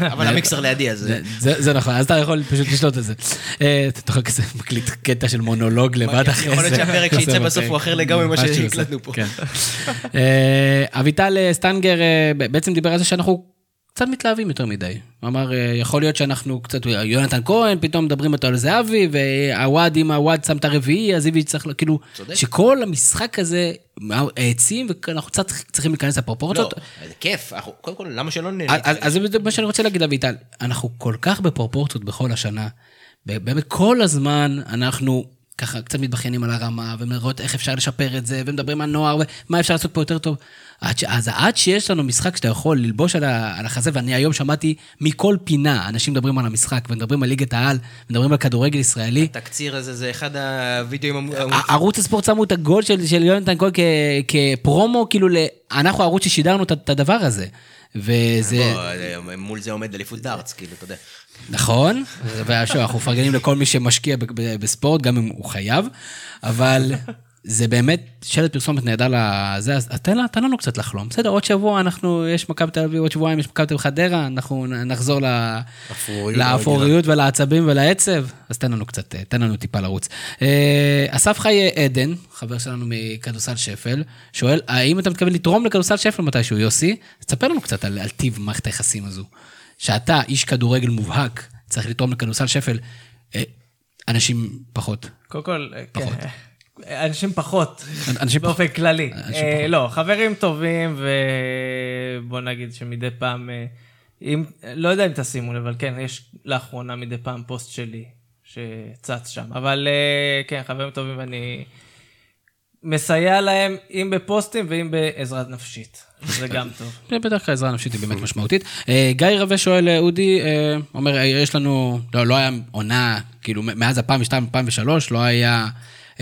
אבל המיקסר לידי, אז... זה- נכון, אז אתה יכול פשוט לשלוט את זה. אה, אתה יכול כזה מקליט קטע של מונולוג לבד אחרי זה. יכול להיות שהפרק שיצא עושה בסוף הוא אחר לגמרי ממה שהקלטנו פה. כן. אה, אביטל אה, סטנגר בעצם דיבר על זה שאנחנו קצת מתלהבים יותר מדי. הוא אמר, אה, יכול להיות שאנחנו קצת, יונתן כהן, פתאום מדברים איתו על זהבי, והוואד, אם הוואד שם את הרביעי, אז איבי צריך, כאילו, צודק. שכל המשחק הזה העצים, ואנחנו קצת צריכים להיכנס לא, לפרופורציות. זה כיף, אנחנו- קודם כל, למה שלא נהנה? אז, אז זה מה שאני רוצה להגיד, אביטל. אנחנו כל כך בפרופורציות בכל השנה. באמת, כל הזמן אנחנו ככה קצת מתבכיינים על הרמה, ולראות איך אפשר לשפר את זה, ומדברים על נוער, ומה אפשר לעשות פה יותר טוב. עד ש... אז עד שיש לנו משחק שאתה יכול ללבוש על, ה... על החזה, ואני היום שמעתי מכל פינה, אנשים מדברים על המשחק, ומדברים על ליגת העל, מדברים על כדורגל ישראלי. התקציר הזה זה אחד הווידאוים המ... ע- ערוץ הספורט שמו את הגול של, של יונתן כהן כ- כפרומו, כאילו, ל- אנחנו הערוץ ששידרנו את, את הדבר הזה. וזה, בוא, מול זה עומד אליפות דארץ, כאילו, אתה יודע. נכון, ושוב, אנחנו מפרגנים לכל מי שמשקיע בספורט, גם אם הוא חייב, אבל זה באמת שלט פרסומת נהדר לזה, אז תן, לה- תן לנו קצת לחלום. בסדר, עוד שבוע אנחנו, יש מכבי תל אביב, עוד שבועיים יש מכבי תל אביב חדרה, אנחנו נחזור לאפוריות ולעצבים ולעצב, אז תן לנו קצת, תן לנו טיפה לרוץ. אה, אסף חי עדן, חבר שלנו מכדורסל שפל, שואל, האם אתה מתכוון לתרום לכדורסל שפל מתישהו, יוסי? תספר לנו קצת על, על טיב מערכת היחסים הזו. שאתה, איש כדורגל מובהק, צריך לתרום לכדורסל שפל, אה, אנשים פחות. קודם כל, כן. אנשים פחות, אנשים באופן כללי. אנשים אה, פחות. לא, חברים טובים, ובוא נגיד שמדי פעם, אה, אם, לא יודע אם תשימו לב, אבל כן, יש לאחרונה מדי פעם פוסט שלי שצץ שם. אבל אה, כן, חברים טובים ואני מסייע להם, אם בפוסטים ואם בעזרה נפשית. זה גם טוב. זה בדרך כלל עזרה נפשית היא באמת משמעותית. אה, גיא רווה שואל, אה, אודי, אה, אומר, יש לנו, לא, לא היה עונה, כאילו, מאז 2002, 2003, לא היה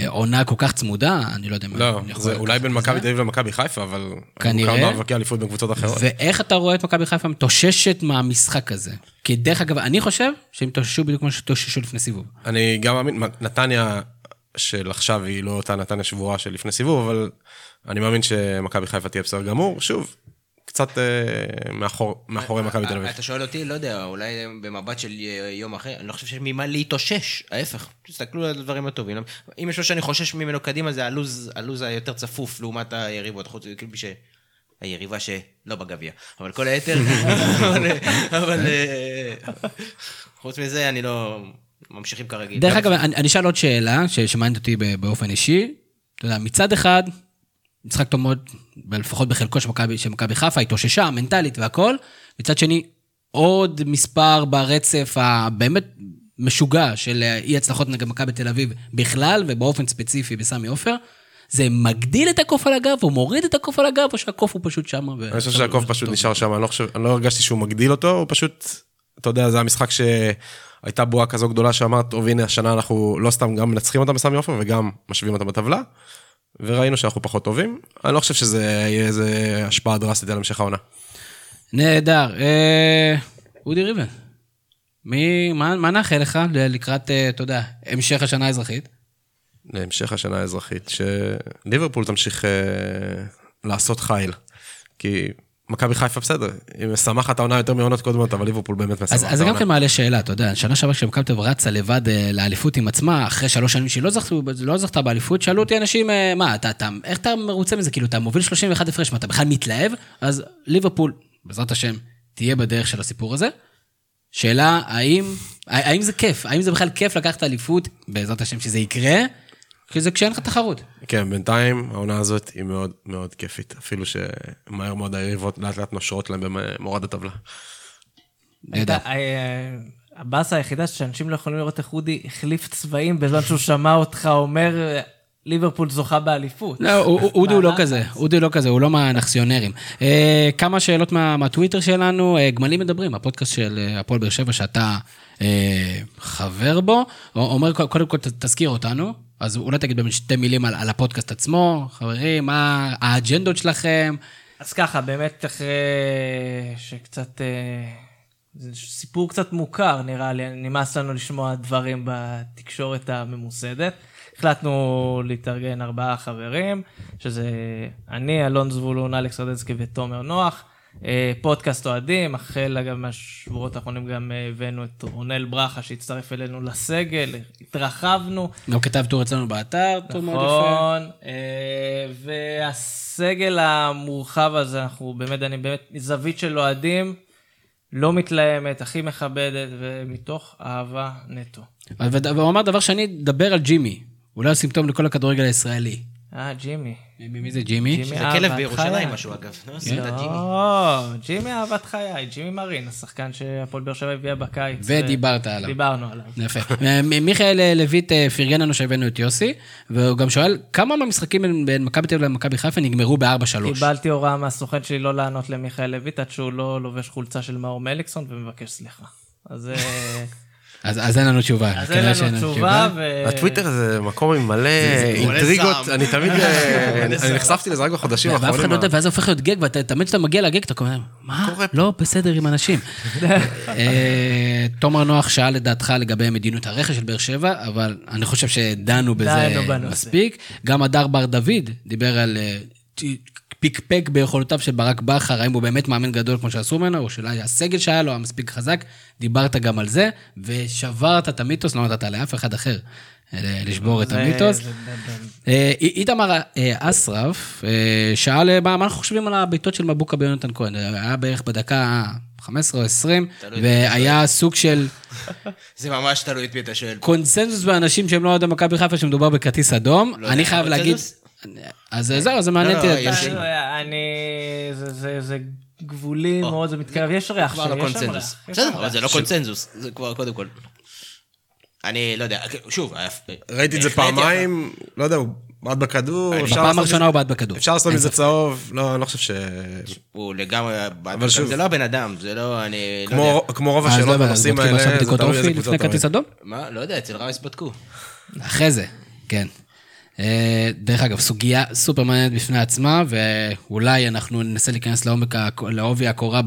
עונה כל כך צמודה, אני לא יודע אם לא, זה אולי בין מכבי. תל אביב למכבי חיפה, אבל... כנראה. כמה מאבקי אליפות בקבוצות אחרות. ואיך אתה רואה את מכבי חיפה מתאוששת מהמשחק הזה? כי דרך אגב, אני חושב שהם התאוששו בדיוק כמו שהתאוששו לפני סיבוב. אני גם מאמין, נתניה של עכשיו היא לא אותה נתניה שבורה של לפני סיבוב, אבל אני מאמין שמכבי חיפה תהיה בסדר גמור. שוב, קצת אה, מאחור- מאחורי מכבי תל אביב. אתה שואל אותי, לא יודע, אולי במבט של יום אחר, אני לא חושב שיש ממה להתאושש, ההפך, תסתכלו על הדברים הטובים. אם יש משהו שאני חושש ממנו קדימה, זה הלוז, הלוז היותר צפוף לעומת היריבות, חוץ כאילו ש... היריבה שלא בגביע, אבל כל היתר, אבל, אה, חוץ מזה אני לא, ממשיכים כרגיל. דרך אגב, אני אשאל עוד שאלה שמעניינת אותי באופן אישי. אתה יודע, מצד אחד, משחק טוב מאוד, לפחות בחלקו של מכבי- של מכבי חיפה, התאוששה, מנטלית והכל. מצד שני, עוד מספר ברצף הבאמת משוגע של אי הצלחות נגד מכבי תל אביב בכלל, ובאופן ספציפי בסמי עופר. זה מגדיל את הקוף על הגב, או מוריד את הקוף על הגב, או שהקוף הוא פשוט שם. אני חושב שהקוף פשוט נשאר שם, אני לא חושב, אני לא הרגשתי שהוא מגדיל אותו, הוא פשוט, אתה יודע, זה המשחק שהייתה בועה כזו גדולה שאמרת, טוב הנה השנה אנחנו לא סתם גם מנצחים אותם בסמי עופר וגם משווים אותם בטבלה, וראינו שאנחנו פחות טובים, אני לא חושב שזה יהיה איזה השפעה דרסטית על המשך העונה. נהדר. אה, אודי ריבלין, מי, מה, מה נאחל לך לקראת, אה, אתה יודע, המשך השנה האזרחית? להמשך השנה האזרחית, שליברפול תמשיך אה, לעשות חיל, כי מכבי חיפה בסדר, היא משמחת העונה יותר מעונות קודמות, אבל ליברפול באמת משמחת העונה. אז זה גם כן מעלה שאלה, אתה יודע, שנה שעברה כשמכבי תל אביב רצה לבד אה, לאליפות עם עצמה, אחרי שלוש שנים שהיא לא, זכתה, לא זכתה באליפות, שאלו אותי אנשים, אה, מה, אתה, אתה, איך אתה מרוצה מזה? כאילו, אתה מוביל 31 הפרש, מה, אתה בכלל מתלהב? אז ליברפול, בעזרת השם, תהיה בדרך של הסיפור הזה. שאלה, האם, האם זה כיף? האם זה בכלל כיף לקחת אליפות, בעזרת השם שזה יקרה? כי זה כשאין לך תחרות. כן, בינתיים העונה הזאת היא מאוד מאוד כיפית, אפילו שמהר מאוד היריבות לאט לאט נושרות להם במורד הטבלה. נהדר. הייתה, אה, הבאסה היחידה שאנשים לא יכולים לראות איך אודי החליף צבעים בזמן שהוא שמע אותך אומר, אה, ליברפול זוכה באליפות. לא, הוא- אודי הוא לא. כזה, אודי לא כזה, הוא לא מהנכסיונרים. אה, כמה שאלות מה- מהטוויטר שלנו, אה, גמלים מדברים, הפודקאסט של אה, הפועל באר שבע שאתה אה, חבר בו, אומר קודם כל תזכיר אותנו, אז אולי תגיד באמת שתי מילים על, על הפודקאסט עצמו, חברים, מה האג'נדות שלכם, אז ככה, באמת אחרי שקצת... אה, זה סיפור קצת מוכר, נראה לי, נמאס לנו לשמוע דברים בתקשורת הממוסדת. החלטנו להתארגן ארבעה חברים, שזה אני, אלון זבולון, אלכס רדנסקי ותומר נוח. אה, פודקאסט אוהדים, החל אגב מהשבועות האחרונים גם אה, הבאנו את רונל ברכה שהצטרף אלינו לסגל, התרחבנו. גם כתב טור אצלנו באתר, טור מאוד יפה. נכון, אה, והסגל המורחב הזה, אנחנו באמת, אני באמת, זווית של אוהדים, לא מתלהמת, הכי מכבדת, ומתוך אהבה נטו. והוא אמר דבר שני, דבר על ג'ימי, אולי הוא סימפטום לכל הכדורגל הישראלי. אה, ג'ימי. מי זה ג'ימי? ג'ימי. זה כלב בירושלים. משהו אגב. לא, ג'ימי. לא, ג'ימי אהבת חיי, ג'ימי מרין, השחקן שהפועל באר שבע הביאה בקיץ. ודיברת עליו. דיברנו עליו. יפה. מ- מיכאל אה, לויט אה, פרגן לנו שהבאנו את יוסי, והוא גם שואל, כמה מהמשחקים בין- מכבי תל אביב למכבי חיפה נגמרו ב-4-3? קיבלתי הוראה מהסוכן שלי לא לענות למיכאל לויט עד שהוא לא לובש חולצה של מאור מליקסון ומבקש סליחה. אז אה, אז אז אין לנו תשובה. אז אין לנו תשובה. ו- הטוויטר זה מקום עם מלא אינטריגות. אני תמיד, אה, אני אני נחשפתי לזה רק בחודשים ואף אחד האחרונים. לא יודע, ואז זה הופך להיות גג, ואתה תמיד כשאתה מגיע לגג, אתה אומר, מה? קורה פה?" לא בסדר עם אנשים. אה, תומר נוח שאל את דעתך לגבי מדיניות הרכש של באר שבע, אבל אני חושב שדנו בזה. מספיק. גם הדר בר דוד דיבר על אה, פיקפק ביכולותיו של ברק בכר, האם הוא באמת מאמן גדול כמו שעשו ממנו, או שאולי הסגל שהיה לו היה מספיק חזק. דיברת גם על זה, ושברת את המיתוס, לא נתת לאף אחד אחר אה, לשבור את המיתוס. איתמר אסרף שאל מה אנחנו חושבים על הבעיטות של מבוקה ביונתן כהן. אה, היה בערך בדקה 15 או 20, תלוי והיה סוג של זה ממש תלוי את מי אתה שואל. קונסנזוס באנשים שהם לא אוהדי מכבי חיפה שמדובר בכרטיס אדום. לא אני חייב להגיד... אז זהו, זה מעניין לא, לא, אותי. יש- אה, אני... זה- זה- זה גבולי מאוד, זה מתקרב, יש ריח שם, לא יש שם. ריח. בסדר, אבל. זה לא קונצנזוס, זה כבר קודם כל. אני לא יודע, שוב, היה- ראיתי את זה פעמיים, לא יודע, הוא בעט בכדור, בפעם הראשונה הוא בעט בכדור. אפשר לעשות מזה. צהוב, לא, אני לא חושב ש... הוא לגמרי, אבל שוב- זה לא הבן אדם, זה לא, אני לא יודע. כמו כמו רוב לא השאלות בנושאים בודקים האלה, זה תלוי איזה קבוצה לפני אתה כרטיס. אדום? מה? לא יודע, אצל רייס בדקו. אחרי זה, כן. אה, דרך אגב, סוגיה סופר מעניינת בפני עצמה, ואולי אנחנו ננסה להיכנס לעומק, לעובי הקורה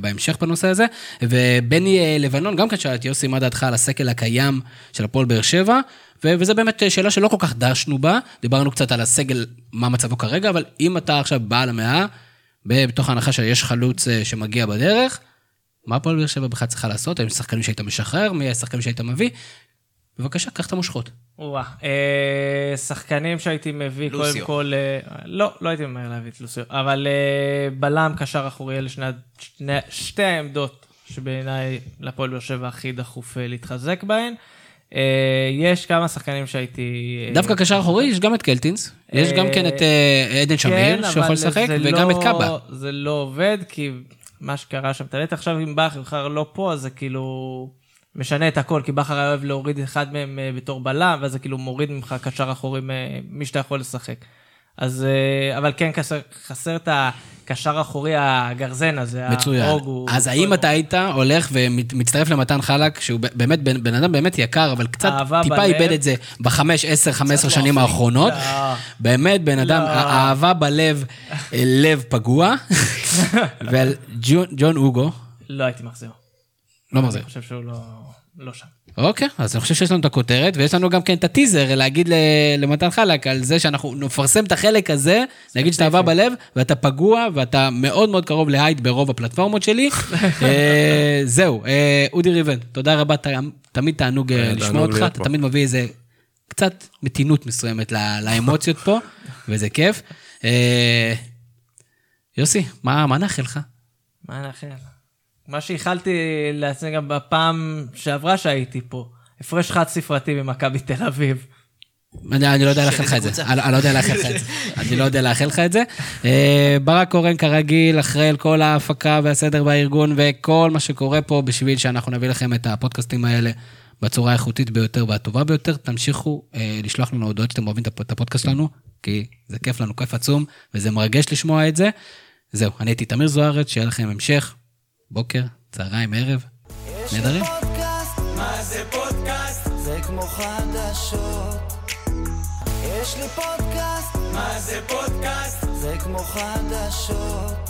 בהמשך בנושא הזה. ובני אה, לבנון, גם כן שאל את יוסי, מה דעתך על הסקל הקיים של הפועל באר שבע? ו- וזה באמת אה, שאלה שלא כל כך דשנו בה, דיברנו קצת על הסגל, מה מצבו כרגע, אבל אם אתה עכשיו בעל המאה, בתוך ההנחה שיש חלוץ שמגיע בדרך, מה הפועל באר שבע בכלל צריכה לעשות? האם שחקנים שהיית משחרר? מי השחקנים שהיית מביא? בבקשה, קח את המושכות. וואה, אה, שחקנים שהייתי מביא, קודם לוסיו. כל, אה, לא, לא הייתי ממהר להביא את לוסיו, אבל אה, בלם, קשר אחורי, אלה שני, שני, שתי העמדות שבעיניי לפועל באר שבע הכי דחוף אה, להתחזק בהן. אה, יש כמה שחקנים שהייתי... אה, דווקא קשר אחורי, יש גם את קלטינס, יש גם כן את אה, עדן שמיר, כן, שיכול אבל לשחק, זה וגם לא- את קאבה. זה לא עובד, כי מה שקרה שם, אתה יודע, עכשיו אם בכר לא פה, אז זה כאילו משנה את הכל, כי בכר היה אוהב להוריד אחד מהם אה, בתור בלם, ואז זה כאילו מוריד ממך קשר אחורי מי שאתה יכול לשחק. אז, אה, אבל כן חסר, חסר את הקשר האחורי הגרזן הזה, מצוין. ההוג הוא- אז האם אתה היית הולך ומצטרף למתן חלק, שהוא באמת בן בן אדם באמת יקר, אבל קצת טיפה בלב. איבד את זה בחמש, עשר, חמש עשרה שנים האחרונות. לא. באמת, בן אדם, לא. אהבה בלב, אה, לב פגוע. ועל ג'ון אוגו, לא הייתי מחזיר. לא מחזיר. אני חושב שהוא לא, לא שם. אוקיי, אז אני חושב שיש לנו את הכותרת, ויש לנו גם כן את הטיזר להגיד ל- למתן חלק על זה שאנחנו נפרסם את החלק הזה, נגיד שאתה אהבה בלב, ואתה פגוע, ואתה מאוד מאוד קרוב להייד ברוב הפלטפורמות שלי. אה, זהו, אה, אודי ריבן, תודה רבה, תמיד תענוג אה, לשמוע אותך, אתה. תמיד מביא איזה קצת מתינות מסוימת ל- לאמוציות פה, וזה כיף. יוסי, מה מה נאחל לך? מה נאחל? מה שאיחלתי לעצמי גם בפעם שעברה שהייתי פה, הפרש חד ספרתי ממכבי תל אביב. אני, אני לא יודע לאחל לך את זה. אני, לא יודע לאחל לך את זה. אני לא יודע לאחל לך את זה. ברק קורן כרגיל, אחראי על כל ההפקה והסדר בארגון וכל מה שקורה פה בשביל שאנחנו נביא לכם את הפודקאסטים האלה בצורה האיכותית ביותר והטובה ביותר. תמשיכו אה, לשלוח לנו הודעות שאתם אוהבים את הפודקאסט שלנו, כי זה כיף לנו, כיף עצום, וזה מרגש לשמוע את זה. זהו, אני הייתי תמיר זוארץ, שיהיה לכם המשך, בוקר, צהריים, ערב. נהדרים. מה זה פודקאסט? זה כמו חדשות. יש לי פודקאסט, מה זה פודקאסט? זה כמו חדשות.